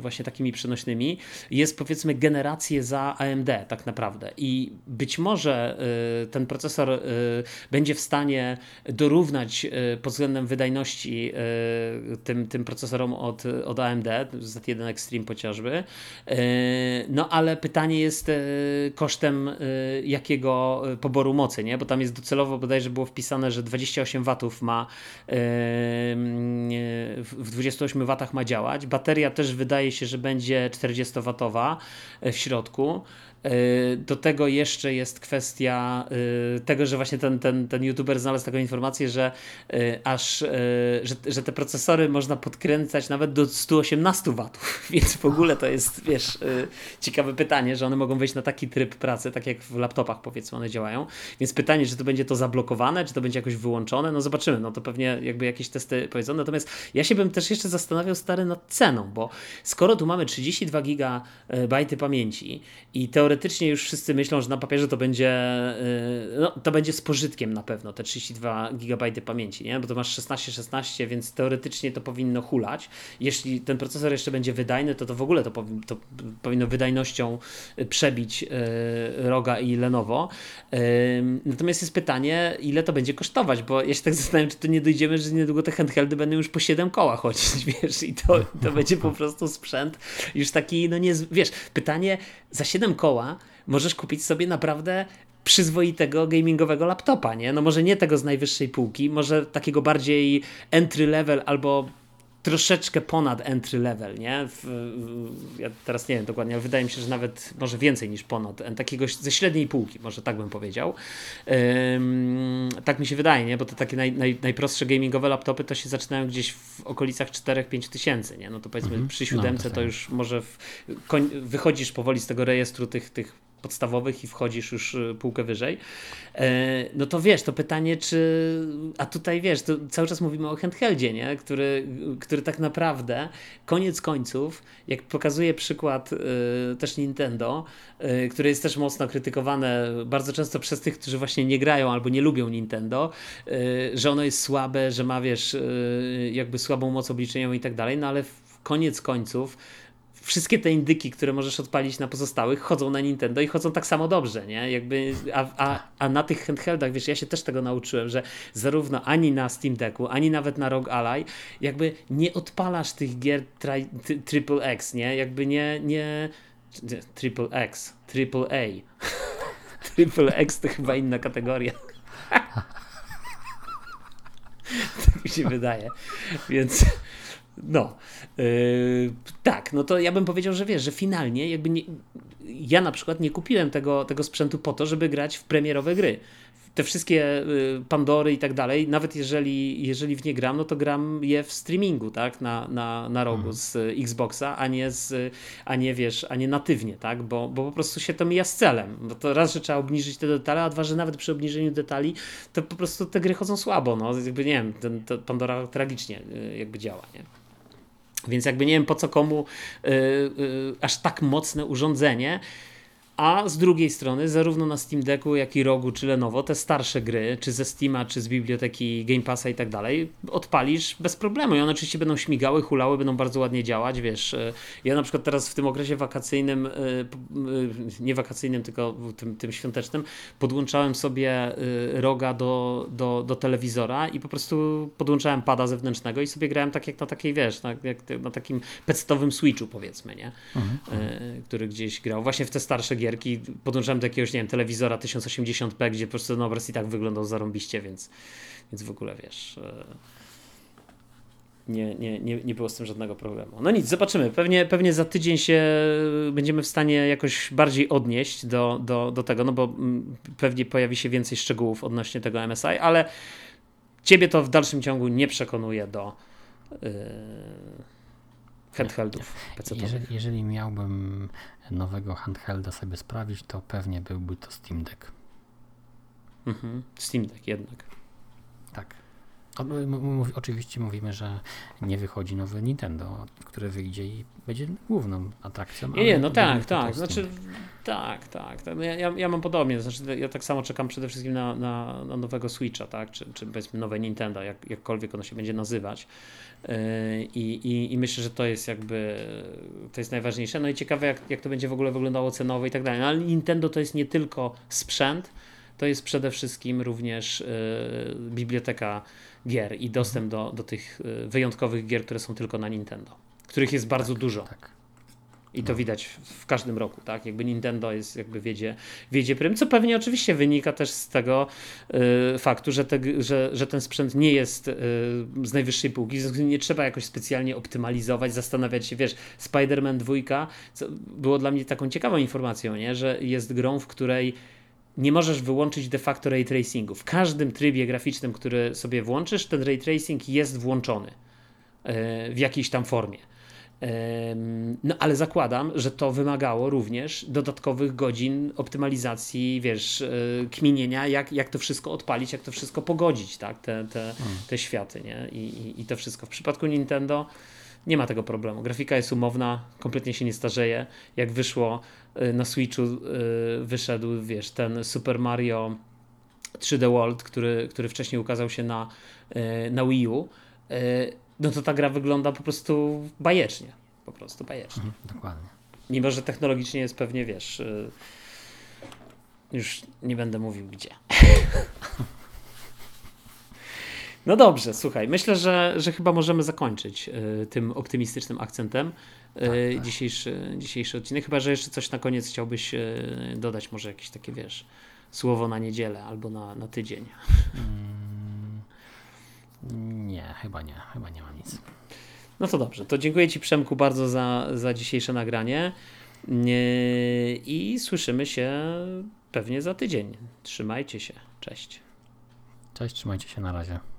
S1: właśnie takimi przenośnymi jest powiedzmy generację za AMD tak naprawdę i być może yy, ten procesor yy, będzie w stanie dorównać pod względem wydajności tym, tym procesorom od, od AMD, Z1 Extreme chociażby, no ale pytanie jest kosztem jakiego poboru mocy, nie? bo tam jest docelowo bodajże było wpisane, że 28 W ma w 28 W ma działać. Bateria też wydaje się, że będzie 40W w środku. E, do tego jeszcze jest kwestia e, tego, że właśnie ten, ten, ten youtuber znalazł taką informację, że e, aż, że, że te procesory można podkręcać nawet do 118 W, więc w ogóle to jest, wiesz, ciekawe pytanie, że one mogą wejść na taki tryb pracy, tak jak w laptopach powiedzmy one działają, więc pytanie, czy to będzie to zablokowane, czy to będzie jakoś wyłączone, no zobaczymy, no to pewnie jakby jakieś testy powiedzą, natomiast ja się bym też jeszcze zastanawiał stary nad ceną, bo skoro tu mamy 32 GB pamięci i teoretycznie teoretycznie już wszyscy myślą, że na papierze to będzie, y, no, to będzie z pożytkiem na pewno, te 32 GB pamięci, nie? bo to masz 16-16, więc teoretycznie to powinno hulać. Jeśli ten procesor jeszcze będzie wydajny, to to w ogóle to, powi to powinno wydajnością przebić y, Roga i Lenovo. Natomiast jest pytanie, ile to będzie kosztować, bo ja się tak zastanawiam, czy to nie dojdziemy, że niedługo te handheldy będą już po 7 koła chodzić, wiesz, i to, to będzie po prostu sprzęt już taki, no nie, wiesz, pytanie, za 7 koła możesz kupić sobie naprawdę przyzwoitego gamingowego laptopa, nie? No może nie tego z najwyższej półki, może takiego bardziej entry level albo troszeczkę ponad entry level, nie? W, ja teraz nie wiem dokładnie, ale wydaje mi się, że nawet może więcej niż ponad, takiego ze średniej półki, może tak bym powiedział. Ym, tak mi się wydaje, nie? Bo te takie naj, naj, najprostsze gamingowe laptopy to się zaczynają gdzieś w okolicach 4-5 tysięcy, nie? No to powiedzmy mhm. przy no, siódemce no, to, to już może w, koń, wychodzisz powoli z tego rejestru tych, tych podstawowych i wchodzisz już y, półkę wyżej, e, no to wiesz, to pytanie, czy. A tutaj wiesz, to cały czas mówimy o handheldzie, nie? Który, który tak naprawdę koniec końców, jak pokazuje przykład y, też Nintendo, y, które jest też mocno krytykowane bardzo często przez tych, którzy właśnie nie grają albo nie lubią Nintendo, że ono jest słabe, że ma wiesz, jakby słabą moc obliczeniową i tak dalej, no ale koniec końców wszystkie te indyki, które możesz odpalić na pozostałych, chodzą na Nintendo i chodzą tak samo dobrze, nie? Jakby, a, a, a na tych handheldach, wiesz, ja się też tego nauczyłem, że zarówno ani na Steam Decku, ani nawet na ROG Ally, jakby nie odpalasz tych gier tri, triple X, nie? Jakby nie, nie, triple X, triple A. triple X to chyba inna kategoria. tak mi się wydaje. Więc no, yy, tak, no to ja bym powiedział, że wiesz, że finalnie jakby nie, ja na przykład nie kupiłem tego, tego sprzętu po to, żeby grać w premierowe gry. Te wszystkie y, Pandory i tak dalej, nawet jeżeli, jeżeli w nie gram, no to gram je w streamingu, tak, na, na, na rogu mhm. z Xboxa, a nie, z, a nie wiesz, a nie natywnie, tak, bo, bo po prostu się to mija z celem. Bo to raz, że trzeba obniżyć te detale, a dwa, że nawet przy obniżeniu detali, to po prostu te gry chodzą słabo, no, jakby nie wiem, ten, Pandora tragicznie y, jakby działa, nie. Więc jakby nie wiem po co komu yy, yy, aż tak mocne urządzenie, a z drugiej strony, zarówno na Steam Decku, jak i Rogu czy Lenovo, te starsze gry, czy ze Steama, czy z biblioteki Game Passa i tak dalej, odpalisz bez problemu. I one oczywiście będą śmigały, hulały, będą bardzo ładnie działać, wiesz. E, ja na przykład teraz w tym okresie wakacyjnym, e, e, nie wakacyjnym, tylko tym, tym świątecznym, podłączałem sobie Roga do, do, do telewizora i po prostu podłączałem pada zewnętrznego i sobie grałem tak jak na takiej, wiesz, na, jak na takim pecetowym switchu powiedzmy, nie? Mhm. Który gdzieś grał. Właśnie w te starsze gier gierki podłączałem do jakiegoś, nie wiem, telewizora 1080p, gdzie po prostu ten obraz i tak wyglądał zarąbiście, więc, więc w ogóle wiesz. E, nie, nie, nie, nie było z tym żadnego problemu. No nic, zobaczymy. Pewnie, pewnie za tydzień się będziemy w stanie jakoś bardziej odnieść do, do, do tego, no bo mm, pewnie pojawi się więcej szczegółów odnośnie tego MSI, ale ciebie to w dalszym ciągu nie przekonuje do. Yy handheldów.
S2: Jeżeli, jeżeli miałbym nowego handhelda sobie sprawić, to pewnie byłby to Steam Deck.
S1: Mhm. Steam Deck jednak.
S2: Tak. Oczywiście mówimy, że nie wychodzi nowy Nintendo, które wyjdzie i będzie główną atrakcją.
S1: Nie, nie no tak, tak. Znaczy, tak, tak. tak. No ja, ja, ja, mam podobnie. Znaczy, ja tak samo czekam przede wszystkim na, na, na nowego Switcha, tak? Czy, czy powiedzmy nowe Nintendo, jak, jakkolwiek ono się będzie nazywać. Yy, I, i, I myślę, że to jest jakby to jest najważniejsze. No i ciekawe, jak, jak to będzie w ogóle wyglądało cenowo i tak dalej. No, ale Nintendo to jest nie tylko sprzęt, to jest przede wszystkim również yy, biblioteka gier i dostęp do, do tych y, wyjątkowych gier, które są tylko na Nintendo, których jest bardzo tak, dużo. Tak. I to no. widać w każdym roku, tak? Jakby Nintendo jest, jakby wiedzie, wiedzie prym, co pewnie oczywiście wynika też z tego y, faktu, że, te, że, że ten sprzęt nie jest y, z najwyższej półki, nie trzeba jakoś specjalnie optymalizować, zastanawiać się, wiesz, Spider-Man 2 było dla mnie taką ciekawą informacją, nie? że jest grą, w której nie możesz wyłączyć de facto ray tracingu. W każdym trybie graficznym, który sobie włączysz, ten ray tracing jest włączony e, w jakiejś tam formie. No ale zakładam, że to wymagało również dodatkowych godzin optymalizacji, wiesz, e, kminienia, jak, jak to wszystko odpalić, jak to wszystko pogodzić, tak, te, te, hmm. te światy, nie? I, i, I to wszystko. W przypadku Nintendo nie ma tego problemu. Grafika jest umowna, kompletnie się nie starzeje. Jak wyszło na Switchu, y, wyszedł, wiesz, ten Super Mario 3D World, który, który wcześniej ukazał się na, y, na Wii U, no to ta gra wygląda po prostu bajecznie. Po prostu bajecznie. Mhm,
S2: dokładnie.
S1: Mimo, że technologicznie jest pewnie, wiesz, już nie będę mówił gdzie. No dobrze, słuchaj, myślę, że, że chyba możemy zakończyć y, tym optymistycznym akcentem y, tak, tak. Dzisiejszy, dzisiejszy odcinek. Chyba, że jeszcze coś na koniec chciałbyś y, dodać, może jakieś takie, wiesz, słowo na niedzielę albo na, na tydzień. Mm,
S2: nie, chyba nie, chyba nie mam nic.
S1: No to dobrze, to dziękuję Ci Przemku bardzo za, za dzisiejsze nagranie i słyszymy się pewnie za tydzień. Trzymajcie się, cześć.
S2: Cześć, trzymajcie się na razie.